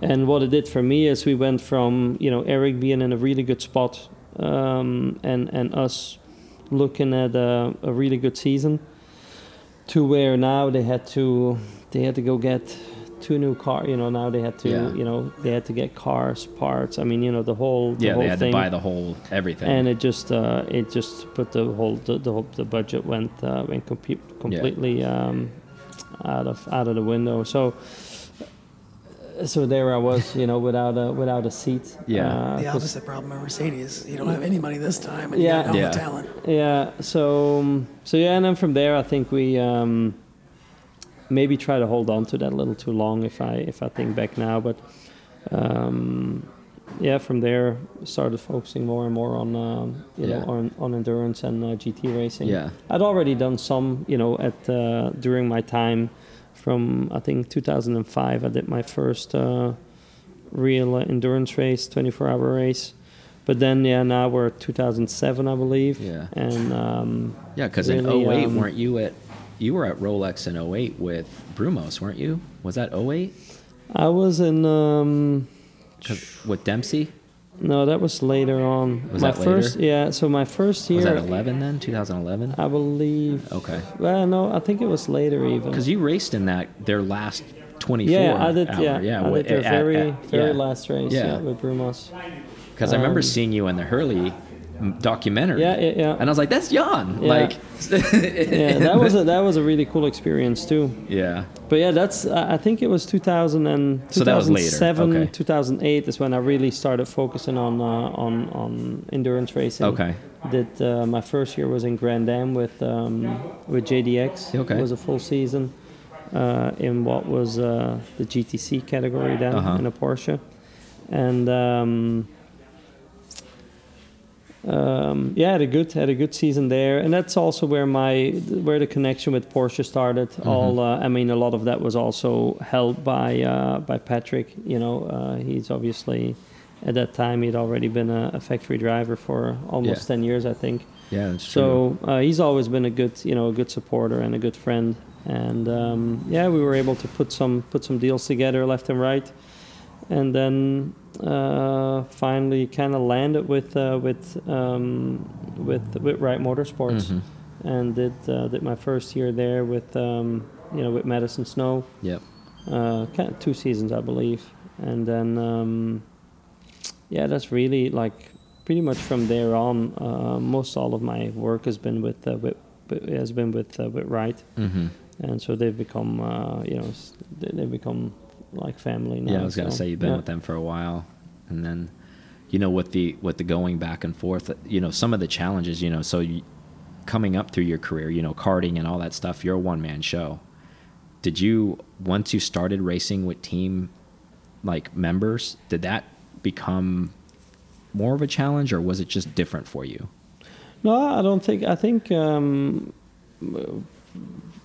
And what it did for me is we went from you know Eric being in a really good spot um, and and us looking at a, a really good season to where now they had to they had to go get two new car you know now they had to Yeah. you know they had to get cars parts I mean you know the whole the Yeah, whole they had thing to buy the whole everything. and it just uh, it just put the whole the the, whole, the budget went uh, went compe- completely um, out of out of the window. So so there I was, you know, without a without a seat. Yeah. Uh, The 'cause- opposite problem at Mercedes. You don't have any money this time, and Yeah. you got all Yeah. the talent. Yeah. So um, so yeah, and then from there, I think we um, maybe try to hold on to that a little too long. If I if I think back now, but um, yeah, from there started focusing more and more on um, you Yeah. know on, on endurance and uh, GT racing. Yeah. I'd already done some, you know, at uh, during my time from I think 2005. I did my first uh, real uh, endurance race, 24 hour race. But then, yeah, now we're 2007, I believe. Yeah. And um, Yeah, because Really, in 08, um, weren't you at you were at Rolex in 08 with Brumos, weren't you? Was that 08? I was in. Um, With Dempsey? No, that was later on. Was my that later? first, yeah. So my first year, Was that 11 then? 2011? I believe. Okay. Well, no, I think it was later even. Because you raced in that their last 24 yeah, I did. hour. Yeah, yeah, I did their at- very, at- very yeah. last race. Yeah. Yeah, with Brumos. Because I remember Um, seeing you in the Hurley documentary. Yeah, yeah, yeah. And I was like, that's Jan. Yeah. Like, yeah, that was a, that was a really cool experience too. yeah. But yeah, that's I think it was 2000 and So that was later, 2007, okay. 2008 is when I really started focusing on uh, on on endurance racing. Okay. Did uh, my first year was in Grand Am with um, with JDX. Okay. It was a full season uh, in what was uh, the GTC category then Uh-huh. in a Porsche, and. Um, um, yeah, had a good had a good season there, and that's also where my where the connection with Porsche started. Mm-hmm. All uh, I mean, a lot of that was also held by uh, by Patrick. You know, uh, he's obviously at that time he'd already been a, a factory driver for almost Yeah. ten years, I think. Yeah, that's true. So uh, he's always been a good you know a good supporter and a good friend. And um, yeah, we were able to put some put some deals together left and right, and then uh, finally kind of landed with uh, with um, with with Wright Motorsports, Mhm. and did uh, did my first year there with um, you know with Madison Snow, Yep. uh, kind of two seasons I believe, and then um, yeah, that's really like pretty much from there on. Uh, most all of my work has been with uh, with, has been with uh, with Wright, Mm-hmm. and so they've become uh, you know they've become like family now. Yeah, I was gonna so, say you've been yeah. with them for a while, and then, you know, with the with the going back and forth, you know, some of the challenges, you know, so you, coming up through your career, you know, karting and all that stuff, you're a one man show. Did you once you started racing with team like members, did that become more of a challenge, or was it just different for you? No, I don't think. I think um,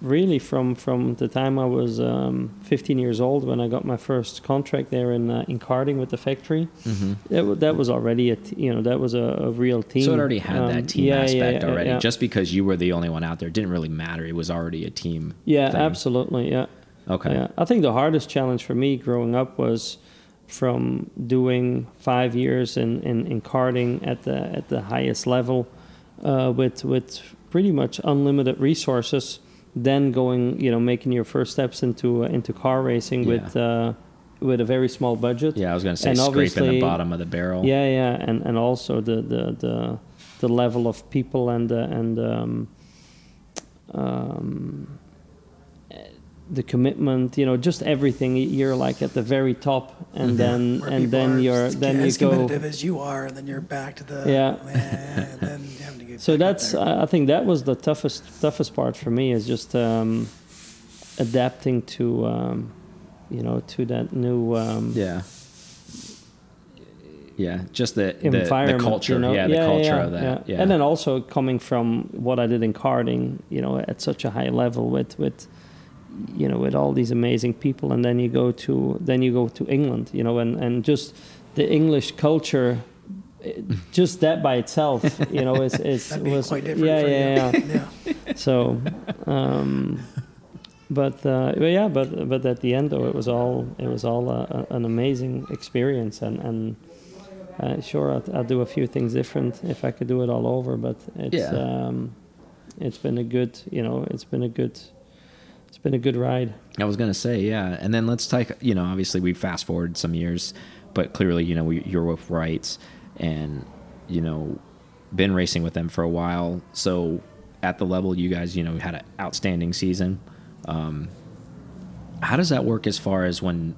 really from from the time I was um, 15 years old when I got my first contract there in uh, in karting with the factory. Mm-hmm. That, that was already a t- you know that was a, a real team. So it already had Um, that team yeah, aspect yeah, already. Yeah, Just because you were the only one out there didn't really matter. It was already a team. yeah thing. absolutely. Yeah. Okay. Yeah, I think the hardest challenge for me growing up was from doing five years in, in, in karting at the at the highest level uh, with with pretty much unlimited resources, then going you know making your first steps into uh, into car racing Yeah. with uh, with a very small budget. Yeah, I was gonna say And scraping the bottom of the barrel. Yeah, yeah, and and also the the the, the level of people and the, and um, um, the commitment, you know, just everything. You're like at the very top, and then Where and then you're as- then you as go. competitive as you are, and then you're back to the Yeah. and then having to get So that's. I I think that was the toughest toughest part for me is just um, adapting to um, you know to that new um, Yeah. Yeah, just the the, the culture. you know? Yeah, the culture of that. Yeah. And then also coming from what I did in karting, you know, at such a high level with with you know with all these amazing people, and then you go to then you go to England, you know, and and just the English culture. Just that by itself, you know, is, is That'd be was quite different. yeah, for yeah, you. yeah. yeah. So, um, but uh, but yeah, but but at the end though, it was all it was all a, a, an amazing experience, and and uh, sure, I'd, I'd do a few things different if I could do it all over. But it's Yeah. um, it's been a good, you know, it's been a good, it's been a good ride. I was gonna say, yeah. And then let's take, you know, obviously we fast forward some years, but clearly, you know, we, you're with Wrights, and you know, been racing with them for a while. So at the level you guys, you know, had an outstanding season. Um, how does that work as far as when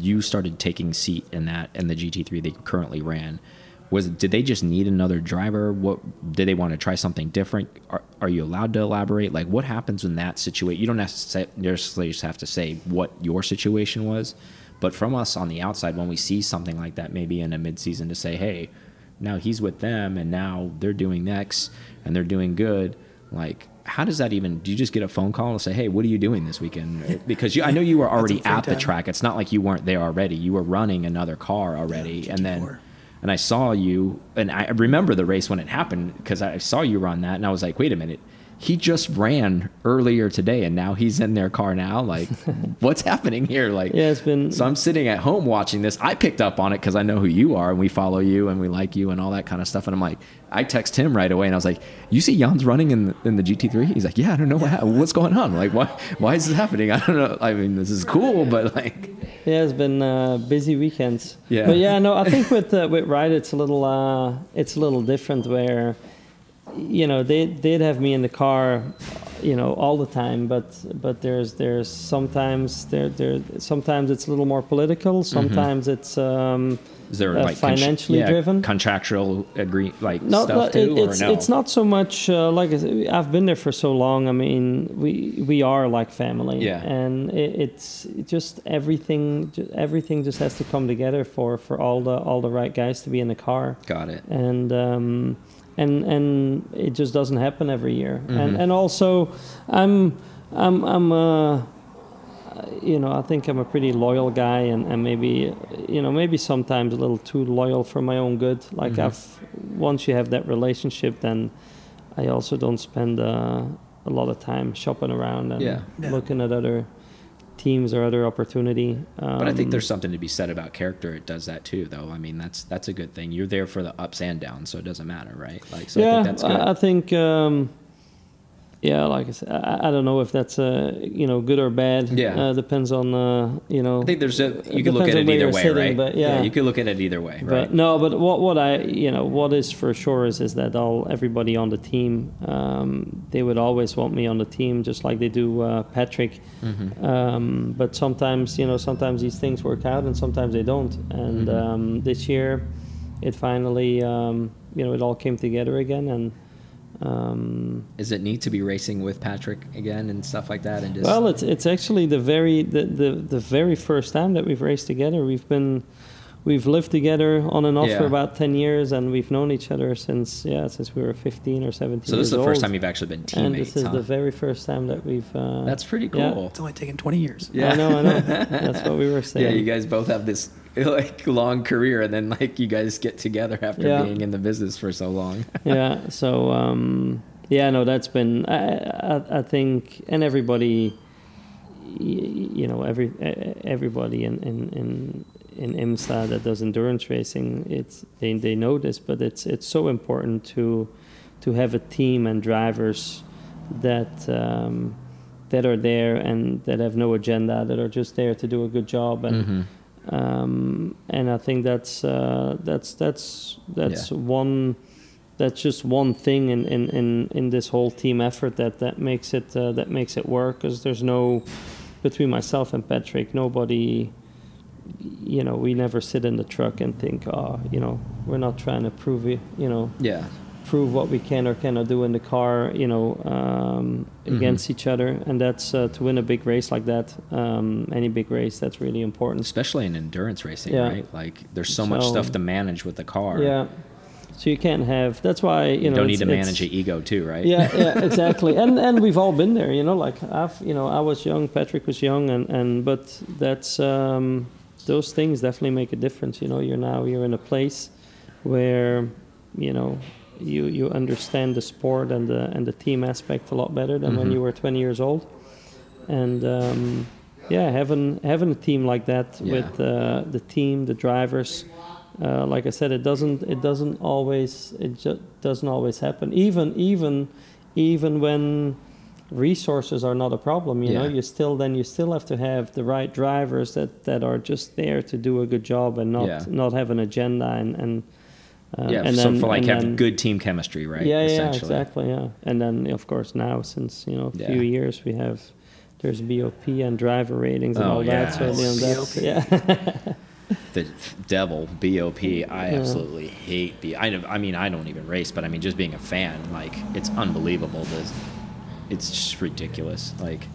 you started taking seat in that and the GT3 that you currently ran? Was did they just need another driver? What did they want to try something different? Are, are you allowed to elaborate? Like what happens in that situation? You don't necessarily just have to say what your situation was, But from us on the outside, when we see something like that, maybe in a midseason, to say, hey, now he's with them and now they're doing X and they're doing good. Like, how does that even? Do you just get a phone call and say, "Hey, what are you doing this weekend?" Because you, I know you were already at the track. It's not like you weren't there already. You were running another car already, Yeah, and then GT4. And I saw you, and I remember the race when it happened because I saw you run that, and I was like, "Wait a minute." He just ran earlier today, and now he's in their car now. Like, what's happening here? Like, Yeah, it's been- So I'm sitting at home watching this. I picked up on it because I know who you are, and we follow you, and we like you, and all that kind of stuff. And I'm like, I text him right away, and I was like, "You see Jan's running in the, in the GT3?" He's like, "Yeah, I don't know what what's going on. Like, why why is this happening? I don't know. I mean, this is cool, but like, Yeah, it's been uh, busy weekends. Yeah. but yeah, no, I think with uh, with Wright, it's a little uh, it's a little different where, you know, they they'd have me in the car, you know, all the time. But but there's there's sometimes there there sometimes it's a little more political. Sometimes it's um, is there Uh, like financially yeah, driven? contractual agree like no, stuff no, too, it, it's or no? it's not so much uh, like I said, I've been there for so long. I mean, we we are like family, Yeah. and it, it's just everything. Everything just has to come together for for all the all the right guys to be in the car, Got it. and um, and and it just doesn't happen every year. Mhm. And and also, I'm I'm I'm uh, you know I think I'm a pretty loyal guy, and and maybe you know maybe sometimes a little too loyal for my own good. Like Mhm. I've once you have that relationship, then I also don't spend uh, a lot of time shopping around and Yeah. Yeah. looking at other teams or other opportunity. Um, But I think there's something to be said about character. It does that too, though. I mean, that's that's a good thing. You're there for the ups and downs, so it doesn't matter, right? Like, so I yeah, think that's good. I, I think. Um, yeah, like I said, I, I don't know if that's uh, you know good or bad. Yeah. uh, depends on uh, you know. I think there's a you can look at it either way, sitting, right? but yeah. you can look at it either way, But right? no, but what what I you know what is for sure is is that all everybody on the team um, they would always want me on the team just like they do uh, Patrick. Mhm. Um, but sometimes you know sometimes these things work out and sometimes they don't. And Mhm. um, this year, it finally um, you know it all came together again and. Um, Is it neat to be racing with Patrick again and stuff like that? And just well, it's it's actually the very the, the, the very first time that we've raced together. We've been we've lived together on and off Yeah. for about ten years, and we've known each other since yeah since we were fifteen or seventeen. so this is the years first time you've actually been teammates and this is huh? the very first time that we've. Uh, That's pretty yeah. cool. It's only taken 20 years. Yeah. I know, I know. That's what we were saying. Yeah, you guys both have this like long career, and then like you guys get together after Yeah. being in the business for so long. yeah. So um, yeah, no, that's been I, I, I think, and everybody, you know, every everybody in in in, in IMSA that does endurance racing, it's they they know this, but it's it's so important to to have a team and drivers that. Um, that are there and that have no agenda, that are just there to do a good job, and Mhm. um, and I think that's uh, that's that's that's Yeah. one that's just one thing in, in, in, in this whole team effort that that makes it uh, that makes it work because there's no between myself and Patrick nobody you know we never sit in the truck and think oh you know we're not trying to prove it you know Yeah. prove what we can or cannot do in the car, you know, um, Mhm. against each other, and that's uh, to win a big race like that. Um, any big race, that's really important. Especially in endurance racing, Yeah. right? Like there's so, much stuff to manage with the car. Yeah. So you can't have. That's why you, You, know. don't need to manage your ego too, right? Yeah, yeah, exactly. and and we've all been there, you know. Like I've, you know, I was young, Patrick was young, and and but that's um, those things definitely make a difference. You know, you're now you're in a place where you know you you understand the sport and the and the team aspect a lot better than when Mhm. you were 20 years old, and um, yeah, having having a team like that Yeah. with uh, the team, the drivers. Uh, like I said, it doesn't it doesn't always it just doesn't always happen. Even even even when resources are not a problem, you know, you still then you still have to have the right drivers that, that are just there to do a good job and not Yeah. not have an agenda and and uh, Yeah. and so then- for like have then- good team chemistry, right? yeah, yeah, exactly, yeah. And then of course now since you know a Yeah. few years we have there's BOP and driver ratings and Oh, all that. So yes. you BOP. yeah. The devil, BOP. I Yeah. absolutely hate B. I, I mean, I don't even race, but I mean, just being a fan, like, it's unbelievable. The, it's just ridiculous. Like,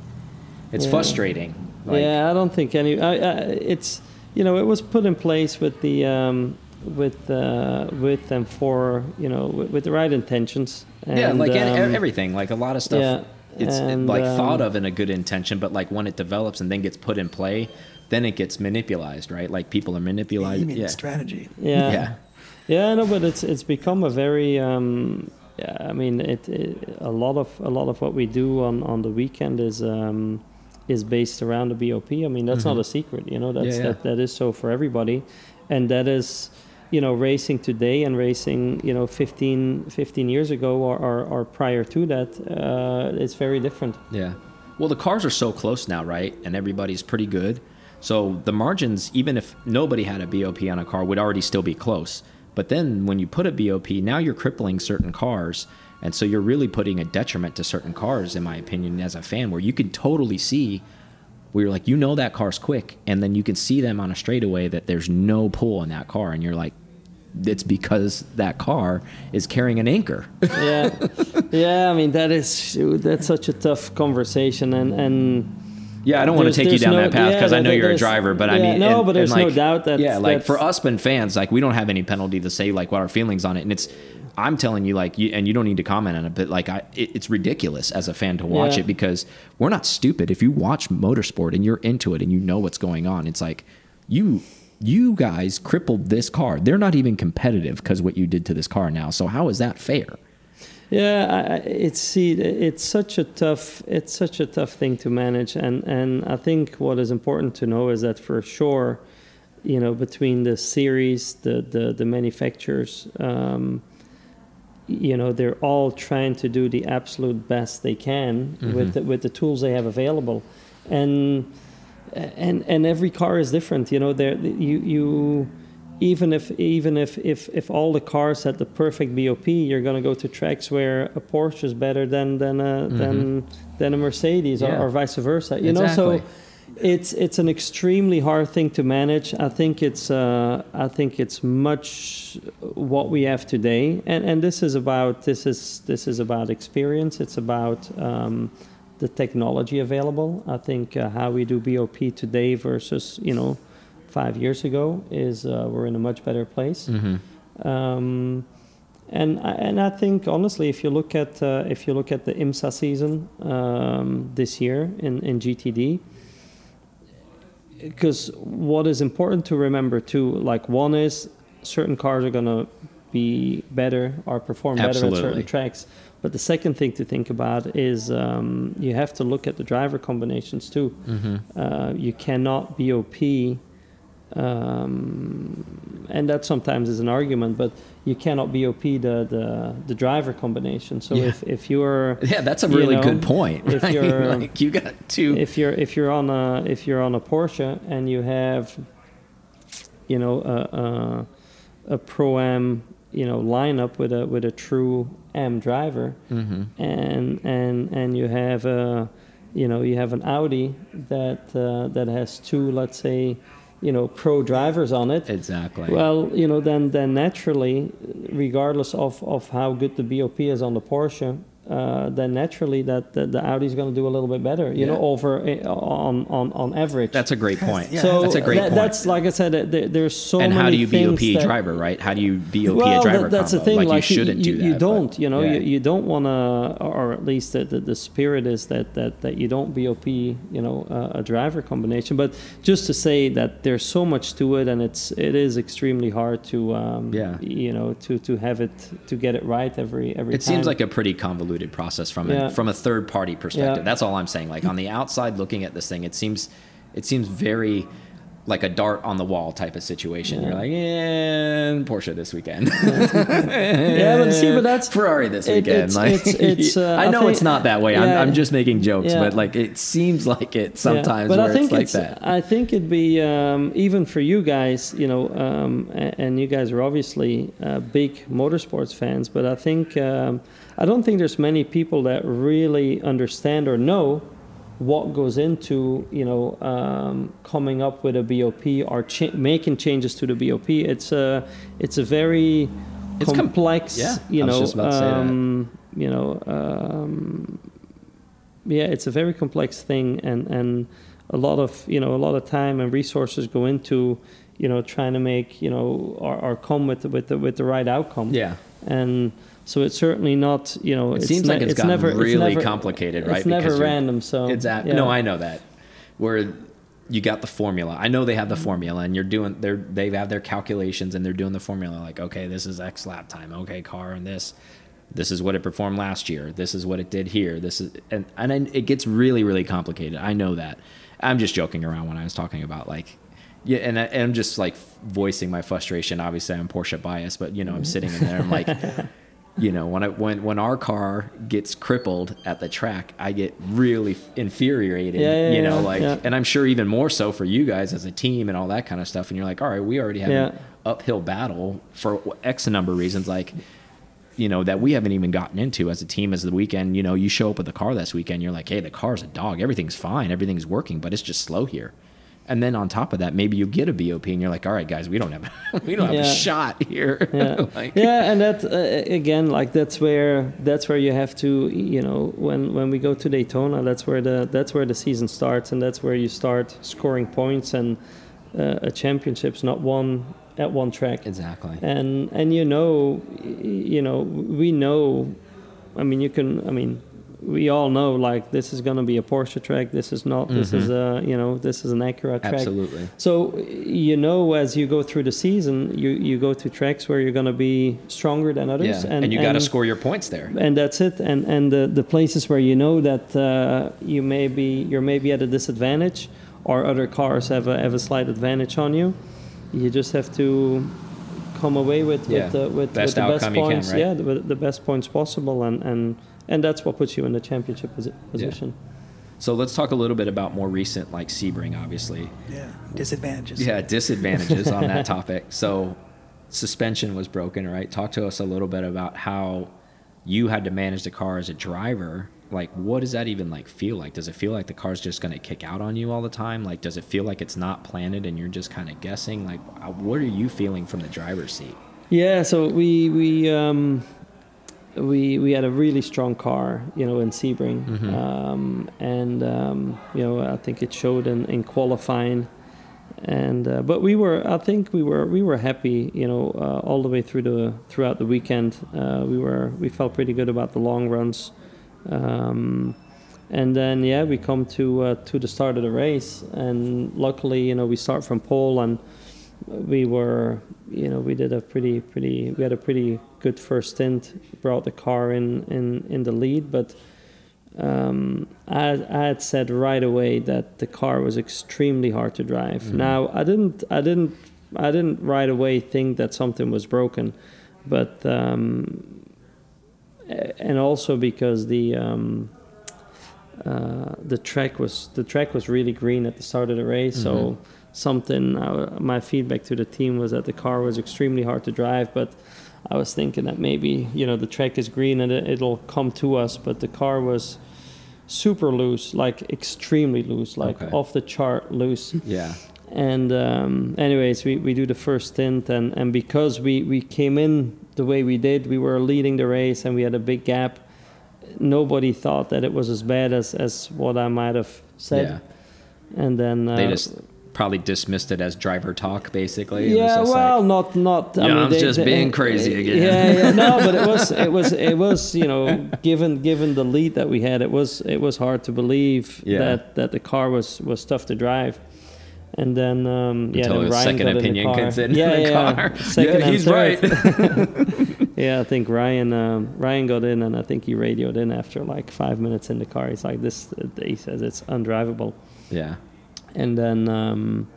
it's Yeah. frustrating Like, yeah, I don't think any. I, I, it's you know it was put in place with the um, with uh, with and for you know with, with the right intentions. And, yeah, like an- um, everything, like a lot of stuff. yeah, it's and, like thought um, of in a good intention, but like when it develops and then gets put in play, then it gets manipulated, right? Like people are You manipulating. mean Yeah. strategy. Yeah. Yeah. Yeah, no, but it's it's become a very um, yeah. I mean, it, it a lot of a lot of what we do on on the weekend is um, is based around the BOP. I mean, that's not a secret, you know. That's Mm-hmm. Yeah, yeah. that that is so for everybody, and that is you know racing today and racing you know 15, 15 years ago or, or, or prior to that uh, it's very different Yeah. Well, the cars are so close now, right? And everybody's pretty good. So the margins, even if nobody had a BOP on a car, would already still be close. But then when you put a BOP, now you're crippling certain cars. And so you're really putting a detriment to certain cars, in my opinion, as a fan, where you can totally see where you're like, you know that car's quick. And then you can see them on a straightaway that there's no pull in that car. And you're like, it's because that car is carrying an anchor. yeah yeah i mean that is that's such a tough conversation and and Yeah, I don't want to take you down no- that path yeah, because I know there- you're a driver, but I mean, no, and- but there's and, no doubt that yeah, like for us been fans, like we don't have any penalty to say like what our feelings on it, and it's I'm telling you like, you, and you don't need to comment on it, but like I, it, it's ridiculous as a fan to watch Yeah. it because we're not stupid. If you watch motorsport and you're into it and you know what's going on, it's like you. You guys crippled this car. They're not even competitive because what you did to this car now. So how is that fair? Yeah, I, it's see, it's such a tough, it's such a tough thing to manage, and and I think what is important to know is that for sure, you know, between the series, the the the manufacturers, um, you know, they're all trying to do the absolute best they can with the, with the tools they have available, and and and every car is different. You know, there you you even if even if if if all the cars had the perfect BOP, you're gonna go to tracks where a Porsche is better than than a than than a Mercedes Yeah. or, or vice versa. You know, so it's it's an extremely hard thing to manage. I think it's uh, I think it's much what we have today, and and this is about this is this is about experience. It's about um, the technology available. I think uh, how we do BOP today versus you know five years ago is uh, we're in a much better place. Um, and I, and I think honestly, if you look at uh, if you look at the IMSA season um, this year in, in GTD, because what is important to remember too, like one is certain cars are gonna be better or perform better at certain tracks. But the second thing to think about is um, you have to look at the driver combinations too. Uh, you cannot BOP um, and that sometimes is an argument, but you cannot BOP the the, the driver combination. So Yeah. if, if you're Yeah, that's a really know, good point. if right? you're- like you got two. if you're if you're on a if you're on a Porsche and you have you know a a, a pro am you know lineup with a with a true M driver Mhm. and and and you have a you know you have an Audi that uh, that has two let's say you know pro drivers on it Exactly. well, you know, then then naturally, regardless of, of how good the BOP is on the Porsche, uh, then naturally that, that the Audi is going to do a little bit better, you know, over uh, on on on average. that's a great point. Yeah, so that's a great that- point. That's like I said, there, there's so and many how do you BOP things a that- driver, right? How do you BOP well, a driver that, that's combo? the thing. Like, Like, you shouldn't you, do that. You don't. You know, yeah. you, you don't want to, or at least the, the, the spirit is that, that, that you don't BOP. You know, uh, a driver combination. But just to say that there's so much to it, and it's it is extremely hard to, um, Yeah. you know, to to have it to get it right every every It time. seems like a pretty convoluted process from Yeah. a, from a third party perspective. Yeah. That's all I'm saying. Like on the outside looking at this thing, it seems it seems very like a dart on the wall type of situation. You're like, yeah, Porsche this weekend. yeah, but see, but that's Ferrari this it- weekend. it's- like, it's- it's, uh, I I know think- it's not that way. yeah. I'm, I'm just making jokes, Yeah. but like it seems like it Yeah, sometimes but where I think it's like that. I think it'd be um, even for you guys, you know, um, a- and you guys are obviously uh, big motorsports fans. But I think um, I don't think there's many people that really understand or know what goes into you know um, coming up with a BOP or cha- making changes to the BOP. It's a it's a very It's com- complex, yeah, you I was know, just about to say that. um, you know. Um, yeah, it's a very complex thing, and and a lot of you know a lot of time and resources go into you know trying to make you know or, or come with the, with the with the right outcome. Yeah. And so it's certainly not you know. It seems ne- like it's it's gotten never, really it's never, complicated, right? It's never Because random. So It's at, yeah. no, I know that. Where you got the formula. I know they have the mm-hmm. formula, and you're doing. They're they have their calculations, and they're doing the formula. Like, okay, this is X lap time. Okay, car and this. This is what it performed last year. This is what it did here. This is and and it gets really really complicated. I know that. I'm just joking around when I was talking about like. Yeah, and, I, and I'm just like voicing my frustration. Obviously, I'm Porsche biased, but you know, I'm sitting in there. I'm like, you know when I when when our car gets crippled at the track, I get really infuriated. Yeah, yeah, you know, yeah, like, and I'm sure even more so for you guys as a team and all that kind of stuff. And you're like, all right, we already have an uphill battle for X number of reasons, like. You know that we haven't even gotten into as a team as the weekend. You know, you show up with the car this weekend. You're like, hey, the car's a dog. Everything's fine. Everything's working, but it's just slow here. And then on top of that, maybe you get a BOP, and you're like, all right, guys, we don't have we don't have Yeah. a shot here. yeah. like, yeah, and that uh, again, like that's where that's where you have to, you know, when when we go to Daytona, that's where the that's where the season starts, and that's where you start scoring points and uh, a championship's not won at one track, exactly. and and you know, you know, we know, I mean, you can, I mean. We all know, like this is going to be a Porsche track. This is not. This is a, you know, this is an Acura track. Absolutely. So you know, as you go through the season, you, you go to tracks where you're going to be stronger than others, Yeah, and, you got to score your points there. And that's it. And and the, the places where you know that uh, you may be you're maybe at a disadvantage, or other cars have a have a slight advantage on you, you just have to come away with Yeah, with the, with, best with the best you can, points. right? Yeah, the, the best points possible, and and and that's what puts you in the championship posi- position. So let's talk a little bit about more recent, like Sebring, obviously. Yeah, disadvantages. Yeah, disadvantages on that topic. So suspension was broken, right? Talk to us a little bit about how you had to manage the car as a driver. Like, what does that even like feel like? Does it feel like the car's just going to kick out on you all the time? Like, does it feel like it's not planted and you're just kind of guessing? Like, uh, what are you feeling from the driver's seat? Yeah, so we we um, we we had a really strong car, you know, in Sebring, Mhm. um, and um, you know I think it showed in, in qualifying, and uh, but we were I think we were we were happy, you know, uh, all the way through the throughout the weekend. Uh, we were we felt pretty good about the long runs. Um, and then yeah, we come to uh, to the start of the race, and luckily, you know, we start from pole, and we were, you know, we did a pretty pretty we had a pretty good first stint, brought the car in in in the lead, but um, I, I had said right away that the car was extremely hard to drive. Mhm. Now I didn't I didn't I didn't right away think that something was broken, but um, and also because the um, uh, the track was the track was really green at the start of the race, Mhm. so something uh, my feedback to the team was that the car was extremely hard to drive, but I was thinking that maybe you know the track is green and it, it'll come to us, but the car was super loose, like extremely loose, like Okay. off the chart loose. Yeah. And um, anyways, we, we do the first stint, and, and because we, we came in the way we did, we were leading the race and we had a big gap. Nobody thought that it was as bad as, as what I might have said. Yeah. And then uh, They just probably dismissed it as driver talk, basically. Yeah, well, like, not not. I Yeah, mean, I'm just being crazy again. Yeah, yeah, no, but it was it was it was you know given given the lead that we had, it was it was hard to believe Yeah. that that the car was was tough to drive. And then um, yeah, Until then Ryan second got opinion in the car. comes in yeah, the yeah, car. Second Yeah, he's right. yeah, I think Ryan um, Ryan got in, and I think he radioed in after like five minutes in the car. He's like, "This," he says, "It's undrivable." yeah. And then um,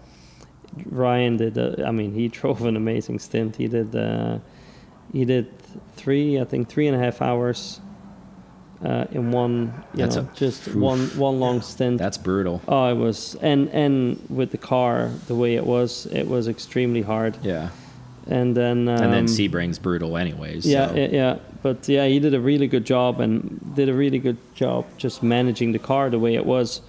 Ryan did. Uh, I mean, he drove an amazing stint. He did. Uh, he did three. I think three and a half hours uh, in one. You That's know, a- just oof. one one long stint. That's brutal. oh, it was. And and with the car the way it was, it was extremely hard. Yeah. And then. Um, and then Sebring's brutal, anyways. yeah, so. yeah, yeah. But yeah, he did a really good job and did a really good job just managing the car the way it was.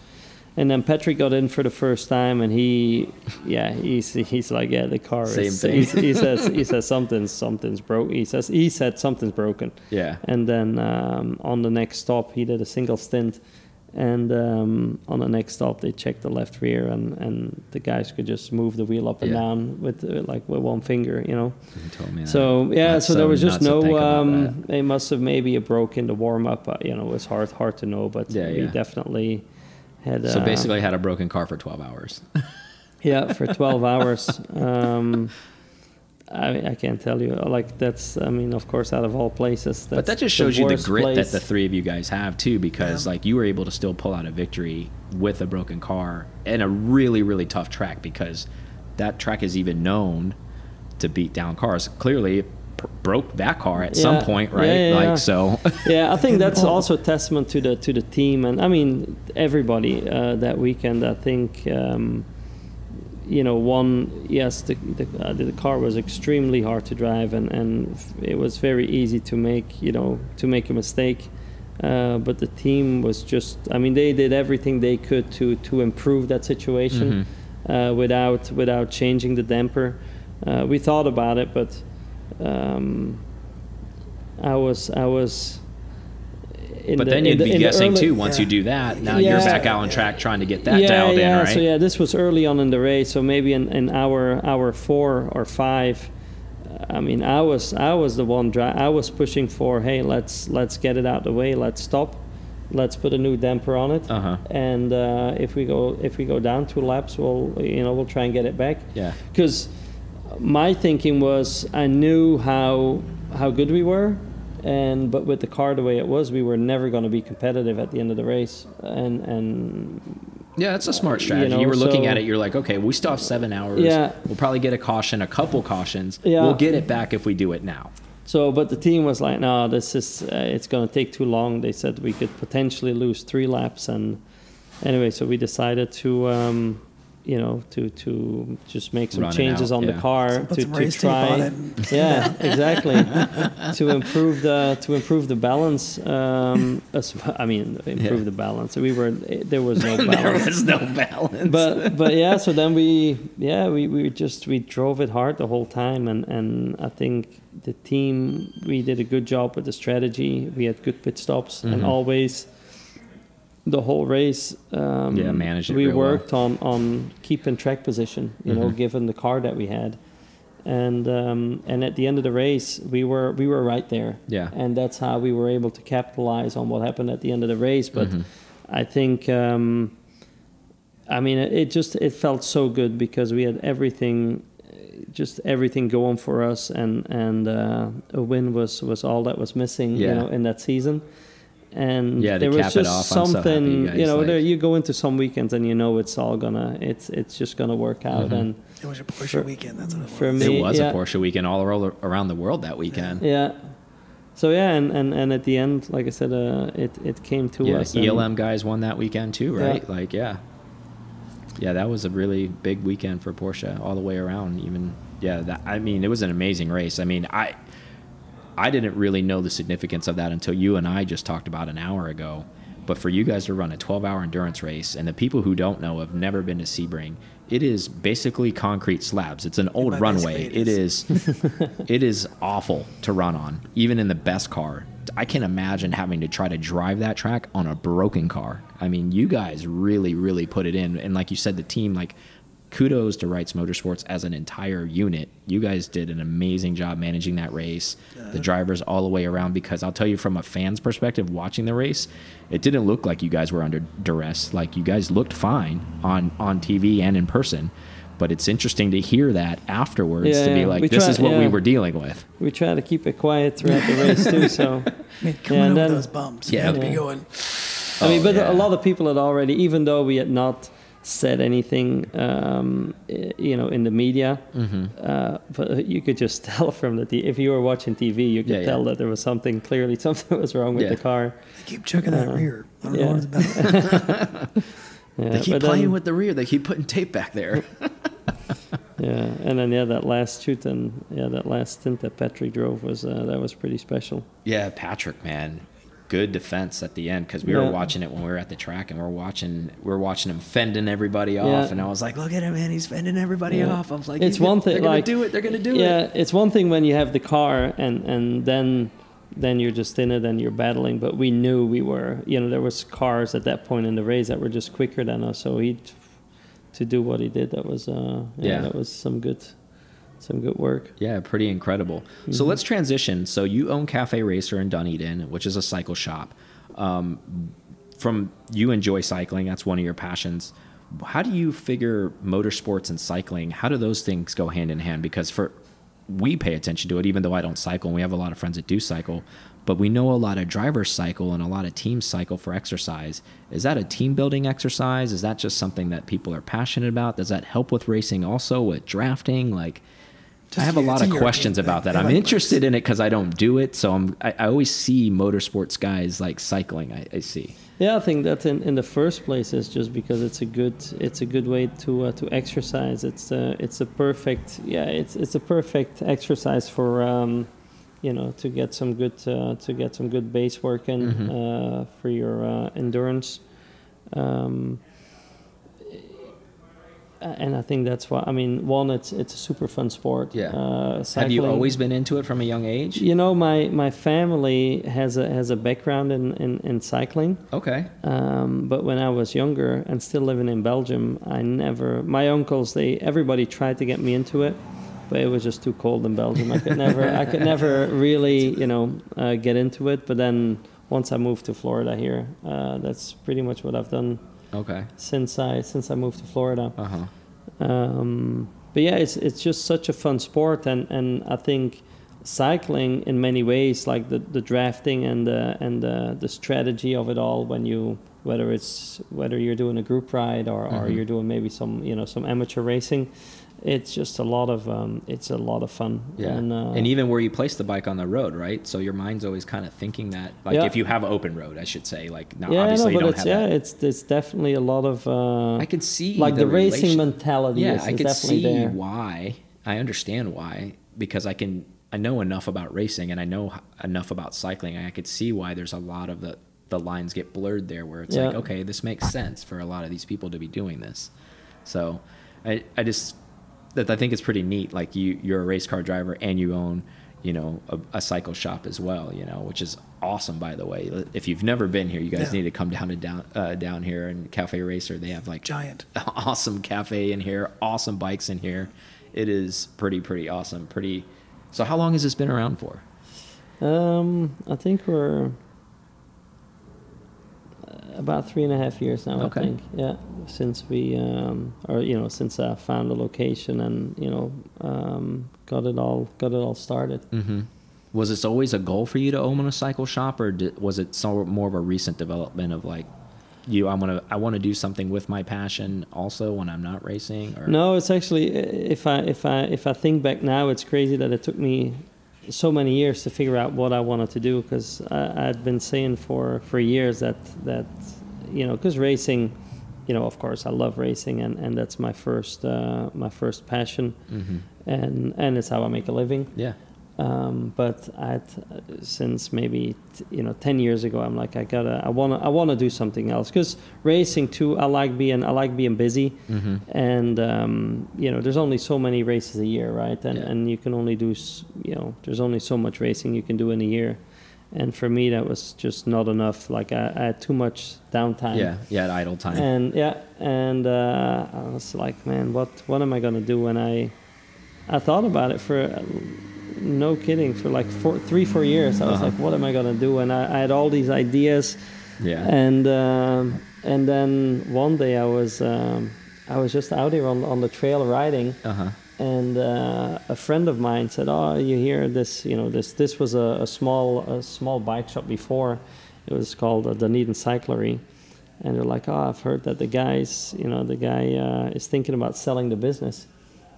And then Patrick got in for the first time, and he, yeah, he's he's like, yeah, the car Same is. thing. he's- he says he says something's something's broke. He says he said something's broken. Yeah. And then um, on the next stop, he did a single stint, And um, on the next stop, they checked the left rear, and, and the guys could just move the wheel up and Yeah. down with uh, like with one finger, you know. You told me that. So yeah, That's so there was just to think no. Um, they must have maybe a broke in the warm up. Uh, you know, it's hard hard to know, but Yeah, yeah. definitely had. So uh, basically, I had a broken car for 12 hours. yeah, for twelve hours. Um, I I can't tell you. Like that's. I mean, of course, out of all places. That's but that just shows you the grit place. that the three of you guys have too, because Yeah. like you were able to still pull out a victory with a broken car in a really really tough track because that track is even known to beat down cars. Clearly, it pr- broke that car at some point, right? Yeah, yeah, like yeah. so. yeah, I think that's also a testament to the to the team, and I mean everybody uh, that weekend. I think um, you know one yes, the the, uh, the car was extremely hard to drive, and and it was very easy to make you know to make a mistake. Uh, but the team was just I mean they did everything they could to to improve that situation uh, without without changing the damper. Uh, we thought about it, but um, I was I was. In but the- then you'd the- be guessing early- too. Once you do that, now you're back out on track trying to get that yeah, dialed yeah. in, right? So yeah, this was early on in the race. So maybe in, in hour hour four or five, I mean, I was I was the one dri- I was pushing for. Hey, let's let's get it out of the way. Let's stop. Let's put a new damper on it. Uh-huh. And uh, if we go if we go down two laps, we'll you know we'll try and get it back. Yeah. Because my thinking was I knew how how good we were, and but with the car the way it was, we were never going to be competitive at the end of the race. And and Yeah, that's a smart you strategy. You, know, were looking so- at it, you're like, okay, we still have seven hours. Yeah. We'll probably get a caution, a couple cautions. Yeah. We'll get it back if we do it now. So, but the team was like, no, this is, uh, it's going to take too long. They said we could potentially lose three laps. And anyway, so we decided to, um, you know, to, to just make some Run changes out, on yeah. the car Put to, to try. on it. and- Yeah, exactly. to improve the, to improve the balance. Um, as- I mean, improve Yeah. the balance. We were, there was no balance. there balance was no balance. but but yeah so then we yeah we, we just we drove it hard the whole time and and i think the team we did a good job with the strategy we had good pit stops and Mhm. always the whole race um, Yeah, managed we real well. worked on on keeping track position you know Mhm. given the car that we had and um, and at the end of the race we were we were right there Yeah. and that's how we were able to capitalize on what happened at the end of the race but Mhm. I think um, I mean it, it just it felt so good because we had everything just everything going for us and and uh, a win was was all that was missing Yeah. you know in that season and Yeah, there was just off, I'm so something you you, know like- there, you go into some weekends and you know it's all gonna it's it's just gonna work out Mhm. and It was a Porsche For- weekend. That's what it was. for me- it was yeah. a Porsche weekend all around the world that weekend. yeah so yeah and, and, and at the end like I said uh, it it came to Yeah, us and- ELM guys won that weekend too, right? Yeah. Like, yeah, yeah, that was a really big weekend for Porsche all the way around. Even, yeah, that I mean, it was an amazing race. I mean, I, I didn't really know the significance of that until you and I just talked about an hour ago. But for you guys to run a 12-hour endurance race, and the people who don't know have never been to Sebring, it is basically concrete slabs. It's an old by runway. it It is, it is awful to run on, even in the best car. I can't imagine having to try to drive that track on a broken car. I mean, you guys really, really put it in, and like you said, the team like. Kudos to Wrights Motorsports as an entire unit. You guys did an amazing job managing that race. The drivers all the way around. Because I'll tell you, from a fan's perspective, watching the race, it didn't look like you guys were under duress. Like you guys looked fine on on TV and in person. But it's interesting to hear that afterwards to be Yeah, like, we this try- is what we were dealing with. we try to keep it quiet throughout the race too so I mean, coming and over then- those bumps, Yeah. you have to be going. Oh, I mean, Oh, but yeah. a lot of people had already, even though we had not said anything, um, you know, in the media, Mm-hmm. uh, but you could just tell from the t- if you were watching TV, you could Yeah, yeah. tell that there was something clearly something was wrong with Yeah. the car. They keep checking that Uh, rear. I don't yeah. know what it's about. Yeah, They keep playing then- with the rear. They keep putting tape back there. yeah, and then yeah, that last shoot and yeah, that last stint that Patrick drove was uh, that was pretty special. Yeah, Patrick, man, good defense at the end because we were watching it when we were at the track and we're watching we're watching him fending everybody off, Yeah. and I was like, look at him, man, he's fending everybody Yeah. off. I was like, It's one thing, they're gonna like- do it, they're gonna do it yeah, it's one thing when you have the car and and then then you're just in it and you're battling. But we knew we were, you know, there was cars at that point in the race that were just quicker than us. So he, to do what he did, that was, uh, yeah, Yeah. that was some good, some good work. Yeah, pretty incredible. So Mm-hmm. let's transition. So you own Cafe Racer in Dunedin, which is a cycle shop. Um, from you enjoy cycling, that's one of your passions. How do you figure motorsports and cycling? How do those things go hand in hand? Because for we pay attention to it, even though I don't cycle, and we have a lot of friends that do cycle. But we know a lot of drivers cycle and a lot of teams cycle for exercise. Is that a team building exercise? Is that just something that people are passionate about? Does that help with racing also with drafting? Like, I have a lot of your questions about that. I'm like interested in it because I don't do it, so I'm. I, I always see motorsports guys like cycling. I, I see. Yeah, I think that in, in the first place is just because it's a good it's a good way to uh, to exercise. It's a it's a perfect yeah it's it's a perfect exercise for um, you know to get some good uh, to get some good base work in Mhm. uh, for your uh, endurance. Um, and I think that's why I mean one it's it's a super fun sport. Yeah. Uh, Have you always been into it from a young age? You know, my, my family has a has a background in, in, in cycling. Okay. Um, but when I was younger and still living in Belgium, I never. My uncles, they everybody tried to get me into it, but it was just too cold in Belgium. I could never, I could never really, you know, uh, get into it. But then once I moved to Florida here, uh, that's pretty much what I've done Okay. since I since I moved to Florida. Uh huh. Um, but yeah, it's it's just such a fun sport, and, and I think cycling in many ways, like the, the drafting and the and the, the strategy of it all, when you whether it's whether you're doing a group ride or, or Mhm. you're doing maybe some you know some amateur racing, it's just a lot of um, it's a lot of fun. Yeah. and, uh, and even where you place the bike on the road, right? So your mind's always kind of thinking that, like, Yeah. if you have open road, I should say, like, now yeah, obviously no, you but don't it's have yeah, that. it's it's definitely a lot of uh, I could see like the, racing relation- mentality. Yeah, is, I could see there. why. I understand why because I can. I know enough about racing and I know enough about cycling. I could see why there's a lot of the the lines get blurred there, where it's like, okay, this makes sense for a lot of these people to be doing this. So, I I just that I think it's pretty neat. Like you you're a race car driver and you own you know a, a cycle shop as well. You know, which is awesome. By the way, if you've never been here, you guys Yeah. need to come down to down uh, down here and Cafe Racer. They have like Giant. awesome cafe in here, awesome bikes in here. It is pretty, pretty awesome. Pretty. So, how long has this been around for? Um, I think we're about three and a half years now. Okay. I think, yeah, since we, um, or you know, since I found the location and you know, um, got it all, got it all started. Mm-hmm. Was this always a goal for you to own a cycle shop, or did, was it so more of a recent development of like, you, I want to, I want to do something with my passion also when I'm not racing? Or No, it's actually if I if I if I think back now, it's crazy that it took me so many years to figure out what I wanted to do because I had been saying for for years that that you know because racing, you know, of course I love racing and and that's my first uh, my first passion Mm-hmm. and and it's how I make a living. Yeah. Um, but I'd, since maybe t- you know ten years ago, I'm like I gotta I wanna I wanna do something else because racing too. I like being I like being busy, Mm-hmm. and um, you know there's only so many races a year, right? And Yeah. and you can only do you know there's only so much racing you can do in a year, and for me that was just not enough. Like I, I had too much downtime. Yeah. Yeah. Idle time. And yeah, and uh, I was like, man, what what am I gonna do when I? I thought about it for, no kidding, for like four, three, four years. I was Uh-huh. like, what am I gonna do? And I, I had all these ideas, yeah. and um, and then one day I was um, I was just out here on on the trail riding, Uh huh. and uh, a friend of mine said, "Oh, you hear this? You know, this this was a, a small a small bike shop before. It was called uh, Dunedin Cyclery." And they're like, "Oh, I've heard that the guys, you know, the guy uh, is thinking about selling the business."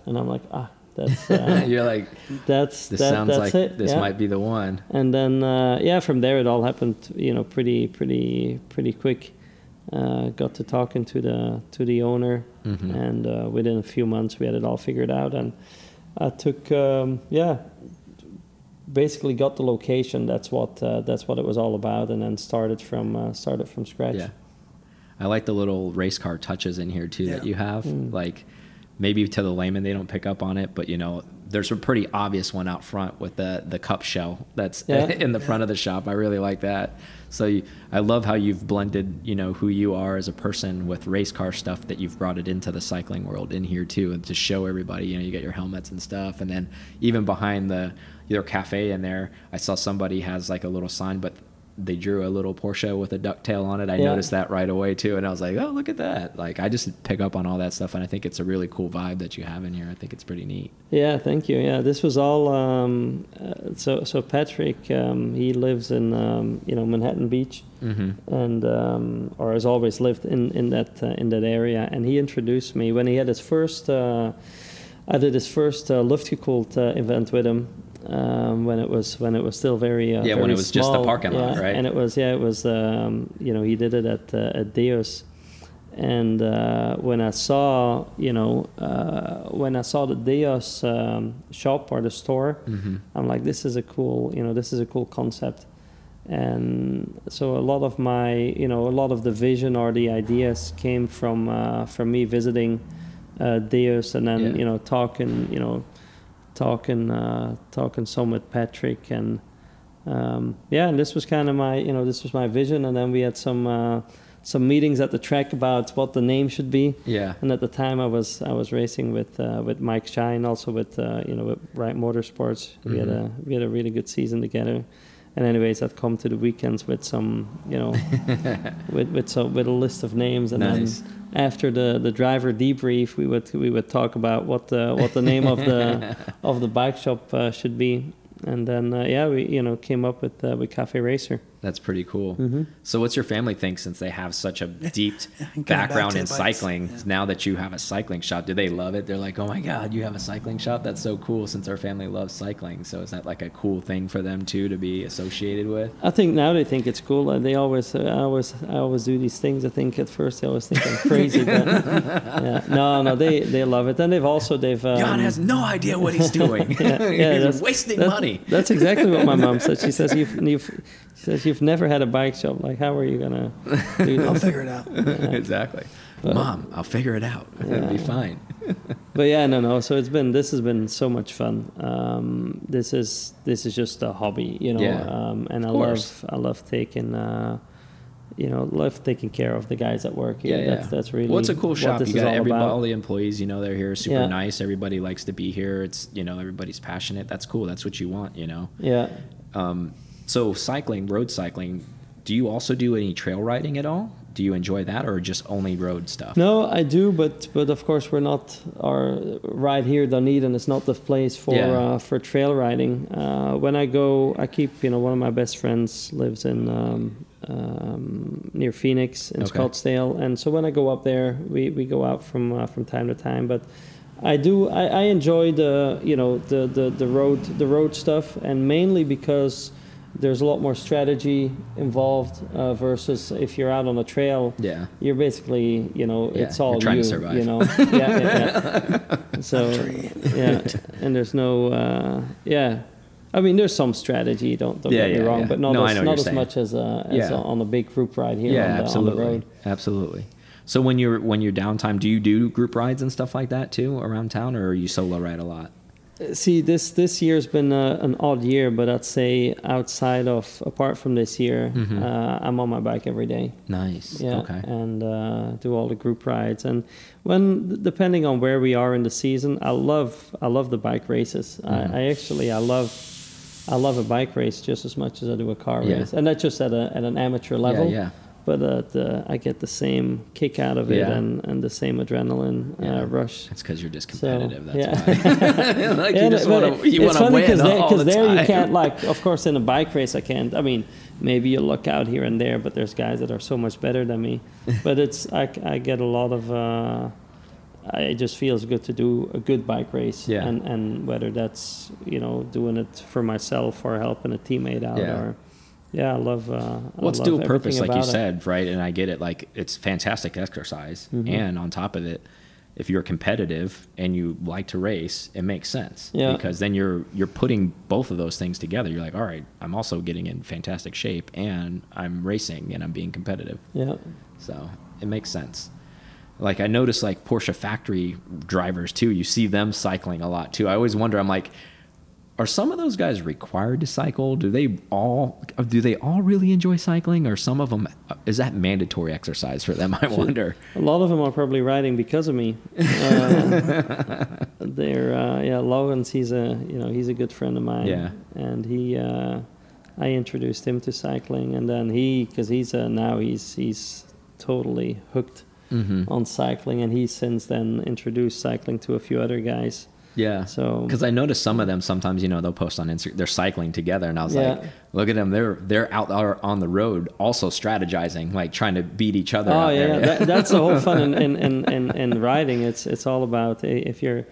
And I'm like, "Ah, that's uh, You're like, that's this that, sounds that's like it." this yeah. might be the one. And then uh, yeah, from there it all happened, you know, pretty pretty pretty quick. Uh, got to talking to the to the owner, Mhm. and uh, within a few months we had it all figured out. And I took um, yeah, basically got the location. That's what uh, that's what it was all about, and then started from uh, started from scratch. Yeah. I like the little race car touches in here too that you have. Mm. Like maybe to the layman they don't pick up on it, but you know, there's a pretty obvious one out front with the the cup shell that's Yeah. in the front of the shop. I really like that. So you, I love how you've blended, you know, who you are as a person with race car stuff that you've brought it into the cycling world in here too, and to show everybody, you know, you got your helmets and stuff, and then even behind the your cafe in there, I saw somebody has like a little sign, but they drew a little Porsche with a ducktail on it. I Yeah. noticed that right away too, and I was like, oh, look at that! Like I just pick up on all that stuff, and I think it's a really cool vibe that you have in here. I think it's pretty neat. Yeah, thank you. Yeah, this was all. Um, uh, so so Patrick, um, he lives in um, you know Manhattan Beach, Mm-hmm. and um, or has always lived in in that uh, in that area. And he introduced me when he had his first. Uh, I did his first uh, uh, event with him um, when it was when it was still very uh, Yeah, when it was just the small. parking lot, right? And it was yeah, it was um, you know he did it at uh, at Deus, and uh, when I saw you know uh, when I saw the Deus um, shop or the store, Mm-hmm. I'm like this is a cool you know this is a cool concept, and so a lot of my you know a lot of the vision or the ideas came from uh, from me visiting uh, Deus and then Yeah. you know talking you know talking uh, talking some with Patrick and um, yeah and this was kind of my you know this was my vision and then we had some uh, some meetings at the track about what the name should be Yeah. and at the time I was I was racing with uh, with Mike Schein also with uh, you know with Wright Motorsports we had Mhm. a we had a really good season together and anyways I'd come to the weekends with some you know with with so with a list of names and Nice. then after the the driver debrief we would we would talk about what the what the name of the of the bike shop uh, should be. And then uh, yeah we you know came up with uh, with Cafe Racer That's pretty cool. mm-hmm. So, what's your family think since they have such a deep and coming back background in bikes, cycling? yeah. Now that you have a cycling shop, do they love it? They're like, "Oh my god, you have a cycling shop? That's so cool!" Since our family loves cycling, so is that like a cool thing for them too to be associated with? I think now they think it's cool. They always, uh, I always, I always do these things. I think at first they always think I'm crazy, but yeah, no, no, they they love it. And they've also they've um, Jan has no idea what he's doing. yeah, yeah, he's wasting that- money. That's exactly what my mom said. She says you've, you've she says you've never had a bike shop. Like how are you gonna do I'll figure it out. exactly. But- Mom, I'll figure it out. It'll be fine. But yeah, no, no. So it's been this has been so much fun. Um, this is this is just a hobby, you know. Yeah, um, and of I course. love I love taking. Uh, you know, love taking care of the guys at work here. Yeah, yeah. That's that's really well, it's a cool what shop. this You got all everybody, about. all the employees. You know, they're here, super Yeah. nice. Everybody likes to be here. It's you know, everybody's passionate. That's cool. That's what you want. You know. Yeah. Um, so cycling, road cycling. Do you also do any trail riding at all? Do you enjoy that, or just only road stuff? No, I do, but but of course we're not our right here Dunedin is not the place for Yeah. uh, for trail riding. Uh, when I go, I keep you know one of my best friends lives in um, um, near Phoenix in Okay. Scottsdale, and so when I go up there, we, we go out from uh, from time to time. But I do I, I enjoy the you know the, the the road the road stuff, and mainly because there's a lot more strategy involved uh, versus if you're out on a trail Yeah. you're basically, you know, Yeah, it's all you're trying you, to survive. you know. yeah, yeah, yeah. So yeah, and there's no, uh, yeah. I mean, there's some strategy. Don't don't Yeah, get me wrong, but not No, as not as saying. much as, uh, as Yeah. on a big group ride here yeah, on, the, on the absolutely, road. absolutely. So when you're when you're downtime, do you do group rides and stuff like that too around town, or are you solo ride a lot? See, this this year's been uh, an odd year, but I'd say outside of apart from this year, Mhm. uh, I'm on my bike every day. Nice. Yeah, Okay. and uh, do all the group rides. And when depending on where we are in the season, I love I love the bike races. Mhm. I, I actually I love I love a bike race just as much as I do a car Yeah. race, and that's just at a at an amateur level. Yeah, yeah. But uh, the, I get the same kick out of it Yeah. and, and the same adrenaline Yeah. uh, rush. It's because you're just So, competitive. that's yeah. why. like Yeah, you just want to you it's funny because there, the there time. you can't like. Of course, in a bike race, I can't. I mean, maybe you look out here and there, but there's guys that are so much better than me. but it's I, I get a lot of. Uh, I, it just feels good to do a good bike race, Yeah. and and whether that's you know doing it for myself or helping a teammate out, or yeah, I love. Uh, Well, it's dual purpose, like you it. said, right? And I get it. Like it's fantastic exercise, Mhm. and on top of it, if you're competitive and you like to race, it makes sense. Yeah. Because then you're you're putting both of those things together. You're like, all right, I'm also getting in fantastic shape, and I'm racing, and I'm being competitive. Yeah. So it makes sense. like I notice like Porsche factory drivers too. You see them cycling a lot too. I always wonder. I'm like, are some of those guys required to cycle? Do they all do they all really enjoy cycling, or some of them is that mandatory exercise for them? I wonder. A lot of them are probably riding because of me. Uh, they're uh, yeah, Logan's he's a you know he's a good friend of mine. Yeah. and he uh, I introduced him to cycling, and then he because he's uh, now he's he's totally hooked Mm-hmm. on cycling, and he's since then introduced cycling to a few other guys. Yeah. So Because I noticed some of them sometimes, you know, they'll post on Instagram. They're cycling together, and I was Yeah. like, "Look at them! They're they're out there on the road, also strategizing, like trying to beat each other." Oh out yeah, there. That, that's the whole fun in, in, in, in, in riding. It's it's all about if you're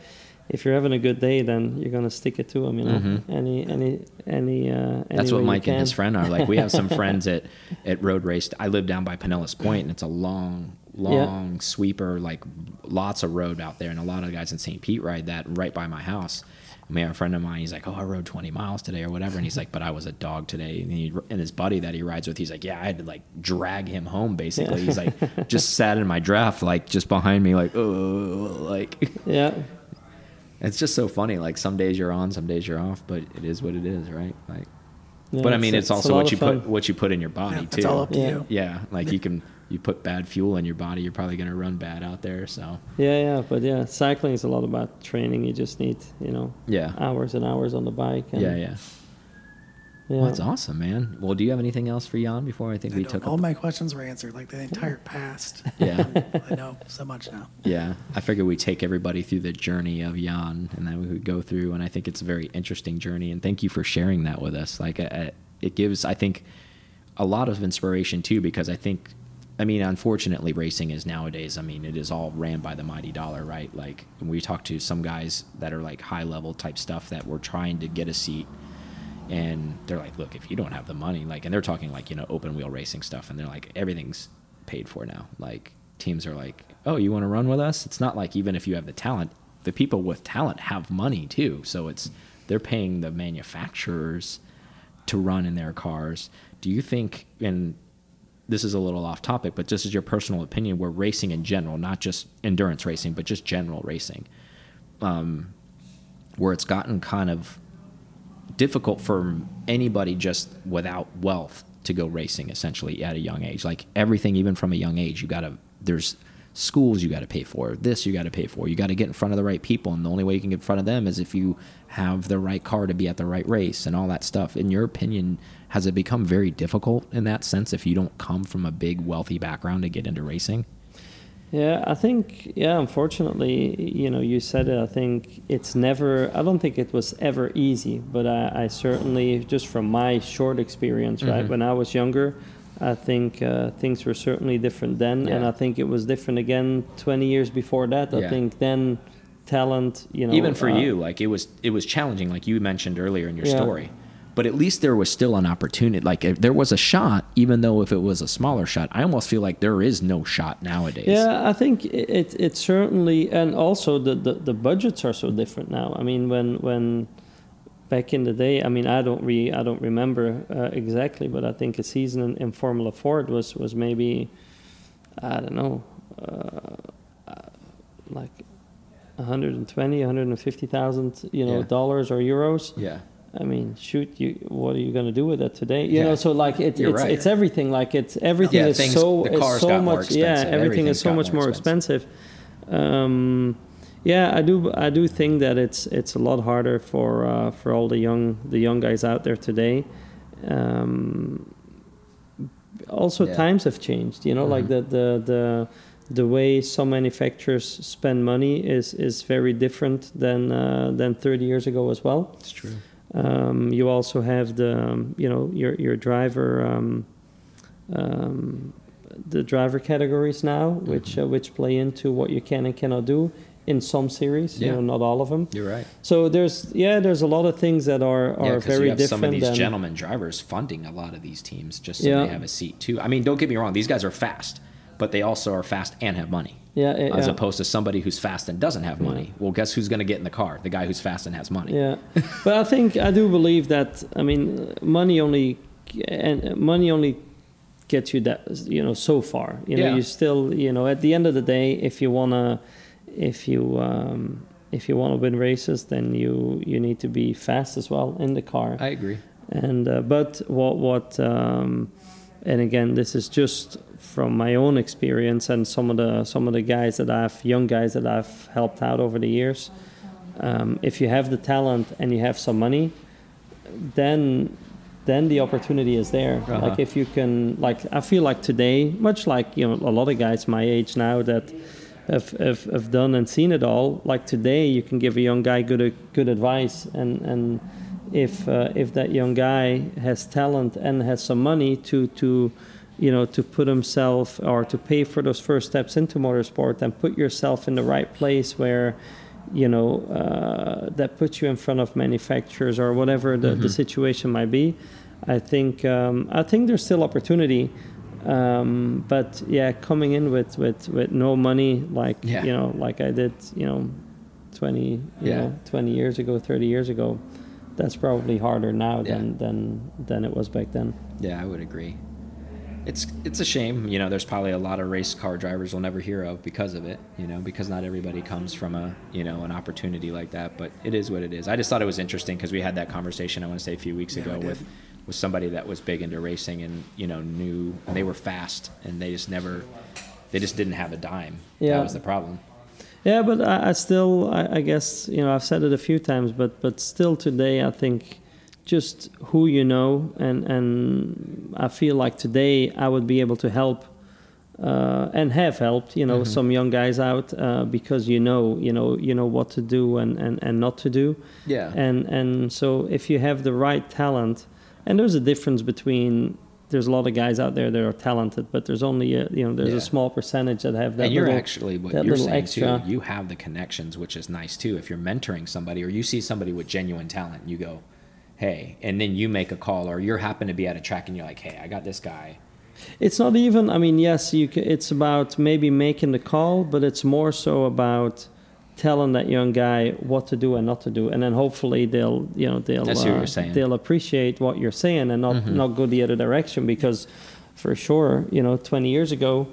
if you're having a good day, then you're gonna stick it to them. You know, Mhm. any any any. Uh, That's what Mike and his friend are. Like we have some friends at at road race. I live down by Pinellas Point, and it's a long, long sweeper, like lots of road out there, and a lot of guys in St. Pete ride that right by my house. We have a friend of mine. He's like, "Oh, I rode 20 miles today, or whatever," and he's like, "But I was a dog today." And, he, and his buddy that he rides with, he's like, "Yeah, I had to like drag him home. Basically, Yeah. he's like, just sat in my draft, like just behind me, like, oh, like." Yeah, It's just so funny. Like some days you're on, some days you're off, but it is what it is, right? Like, yeah, but I mean, it's, a also what you fun. put what you put in your body Yeah, too. it's all up to Yeah. you. Yeah, like you can you put bad fuel in your body, you're probably gonna run bad out there. So Yeah, yeah, but yeah, cycling is a lot about training. You just need you know yeah, hours and hours on the bike. And, yeah, yeah. Yeah. Well, that's awesome, man. Well, do you have anything else for Jan before I think I we took? all Up? my questions were answered, like the entire past. Yeah. I know so much now. Yeah, I figured we take everybody through the journey of Jan, and then we would go through. And I think it's a very interesting journey. And thank you for sharing that with us. Like, uh, it gives, I think, a lot of inspiration too, because I think, I mean, unfortunately, racing is nowadays. I mean, it is all ran by the mighty dollar, right? Like, we talk to some guys that are like high level type stuff that were trying to get a seat. And they're like, look, if you don't have the money, like, and they're talking like, you know, open wheel racing stuff. And they're like, everything's paid for now. Like, teams are like, oh, you want to run with us? It's not like even if you have the talent, the people with talent have money too. So it's, they're paying the manufacturers to run in their cars. Do you think, and this is a little off topic, but just as your personal opinion, where racing in general, not just endurance racing, but just general racing, um, where it's gotten kind of difficult for anybody just without wealth to go racing essentially at a young age. Like everything, even from a young age, you got to, there's schools you got to pay for, this you got to pay for. You got to get in front of the right people. And the only way you can get in front of them is if you have the right car to be at the right race and all that stuff. In your opinion, has it become very difficult in that sense if you don't come from a big wealthy background to get into racing? Yeah, I think yeah. Unfortunately, you know, you said it. I think it's never. I don't think it was ever easy, but I, I certainly, just from my short experience, right, Mhm. when I was younger, I think uh, things were certainly different then, and I think it was different again 20 years before that. I Yeah. think then talent, you know, even for uh, you like it was it was challenging like you mentioned earlier in your Yeah. story but at least there was still an opportunity like if there was a shot even though if it was a smaller shot i almost feel like there is no shot nowadays Yeah, I think it, it, certainly, and also the, the, the budgets are so different now. I mean, when when back in the day, I mean, I don't re I don't remember uh, exactly, but I think a season in, in Formula Ford was was maybe I don't know, uh, uh, like 120, 150,000, you know, Yeah. dollars or euros. yeah I mean, shoot, you what are you going to do with it today? You Yeah. know, so like it, it's right. it's everything. Like it's everything Yeah, is things- so is so much. Yeah, everything is so much more expensive. Um, yeah, I do. I do think that it's it's a lot harder for uh, for all the young the young guys out there today. Um, also, Yeah. times have changed. You know, like Mhm. the the the the way some manufacturers spend money is is very different than uh, than 30 years ago as well. it's true Um, you also have the, um, you know, your your driver, um, um, the driver categories now, which Mhm. uh, which play into what you can and cannot do in some series. Yeah. You know, not all of them. you're right So there's yeah, there's a lot of things that are are yeah, very you have different. some of these than, gentlemen drivers funding a lot of these teams just so Yeah. they have a seat too i mean don't get me wrong these guys are fast but they also are fast and have money yeah, yeah, as yeah. opposed to somebody who's fast and doesn't have money well guess who's going to get in the car the guy who's fast and has money Yeah, but I think I do believe that I mean money only and money only gets you that you know so far. You know, Yeah. you still you know at the end of the day, if you wanna, if you um, if you want to win races, then you you need to be fast as well in the car. I agree. And uh, but what what um, and again, this is just from my own experience and some of the some of the guys that I've young guys that I've helped out over the years. Um, if you have the talent and you have some money, then then the opportunity is there. Uh-huh. Like if you can, like I feel like today, much like you know a lot of guys my age now that have, have, have done and seen it all. Like today, you can give a young guy good good advice, and and if uh, if that young guy has talent and has some money to to you know to put himself or to pay for those first steps into motorsport and put yourself in the right place where you know uh, that puts you in front of manufacturers or whatever the, the situation might be i think um, i think there's still opportunity um, but yeah coming in with, with, with no money like Yeah. you know like i did you know 20 you Yeah. know 20 years ago 30 years ago that's probably harder now Yeah. than, than than it was back then Yeah, I would agree. It's it's a shame, you know. There's probably a lot of race car drivers we'll never hear of because of it, you know, because not everybody comes from a you know an opportunity like that. But it is what it is. I just thought it was interesting because we had that conversation. I want to say a few weeks Yeah, ago with with somebody that was big into racing and you know knew they were fast and they just never they just didn't have a dime. Yeah. That was the problem. Yeah, but I, I still, I, I guess, you know, I've said it a few times, but but still today, I think just who you know, and and I feel like today I would be able to help. Uh, and have helped, you know, Mhm. some young guys out uh, because you know, you know, you know what to do and, and, and not to do. Yeah. And and so if you have the right talent, and there's a difference between there's a lot of guys out there that are talented, but there's only a, you know there's Yeah. a small percentage that have that. and you're little- actually what you're saying extra. too. You have the connections, which is nice too. If you're mentoring somebody or you see somebody with genuine talent, you go, "Hey," and then you make a call, or you're happen to be at a track and you're like, "Hey, I got this guy." It's not even. I mean, yes, you. It's about maybe making the call, but it's more so about telling that young guy what to do and not to do, and then hopefully they'll, you know, they'll That's what uh, you're saying. they'll appreciate what you're saying and not Mhm. not go the other direction because, for sure, you know, 20 years ago.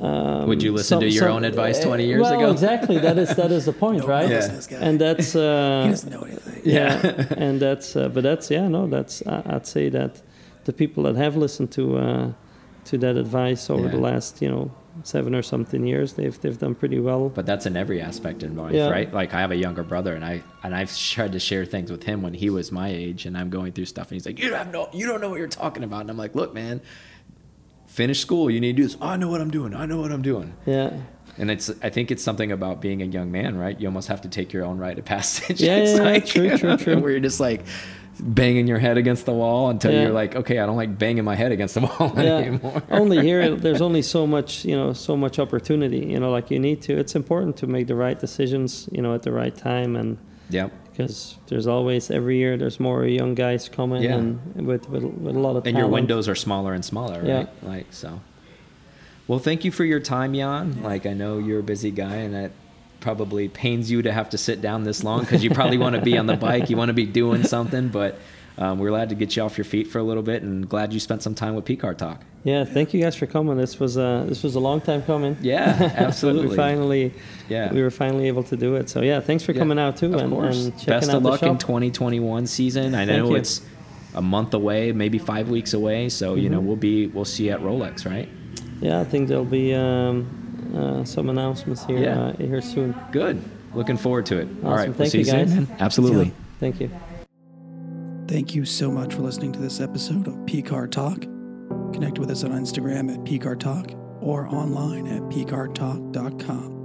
Um, Would you listen to your own advice 20 years well, ago? exactly. That is that is the point, No, right? Yeah. listen to this guy. And that's uh, he doesn't know anything. yeah, and that's uh, but that's yeah no that's I, I'd say that the people that have listened to uh, to that advice over the last you know seven or something years they've they've done pretty well But that's in every aspect in life, Yeah. right? Like I have a younger brother, and I and I've tried to share things with him when he was my age, and I'm going through stuff, and he's like, "You have no, you don't know what you're talking about," and I'm like, "Look, man." Finish school. You need to do this. Oh, I know what I'm doing. I know what I'm doing. yeah And it's, I think it's something about being a young man, right? You almost have to take your own rite of passage. Yeah, It's yeah, yeah, true, true, true. Where you're just like banging your head against the wall until Yeah. you're like, okay, I don't like banging my head against the wall yeah anymore. only here there's only so much you know so much opportunity you know like you need to it's important to make the right decisions you know at the right time and yeah, because there's always every year there's more young guys coming Yeah. and with, with with a lot of And your windows are smaller and smaller, right? Yeah. Like so. Well, thank you for your time, Jan. Like I know you're a busy guy, and that probably pains you to have to sit down this long because you probably want to be on the bike, you want to be doing something. But um, we're glad to get you off your feet for a little bit, and glad you spent some time with PCAR Talk. Yeah, thank you guys for coming. This was uh, this was a long time coming. Yeah, absolutely. we finally, Yeah. we were finally able to do it. So yeah, thanks for Yeah, coming out too, Of and, course. and checking Best out of the luck in 2021 season. I know it's a month away, maybe five weeks away. So you know Mhm. we'll be we'll see you at Rolex, right? Yeah, I think there'll be um, uh, some announcements here Yeah. uh, here soon. Good. Looking forward to it. All Awesome. right. we'll Thank see you, soon, guys. man. Absolutely. Yeah. Thank you. Thank you so much for listening to this episode of PCAR Talk. Connect with us on Instagram at PCAR Talk or online at PCARTalk.com.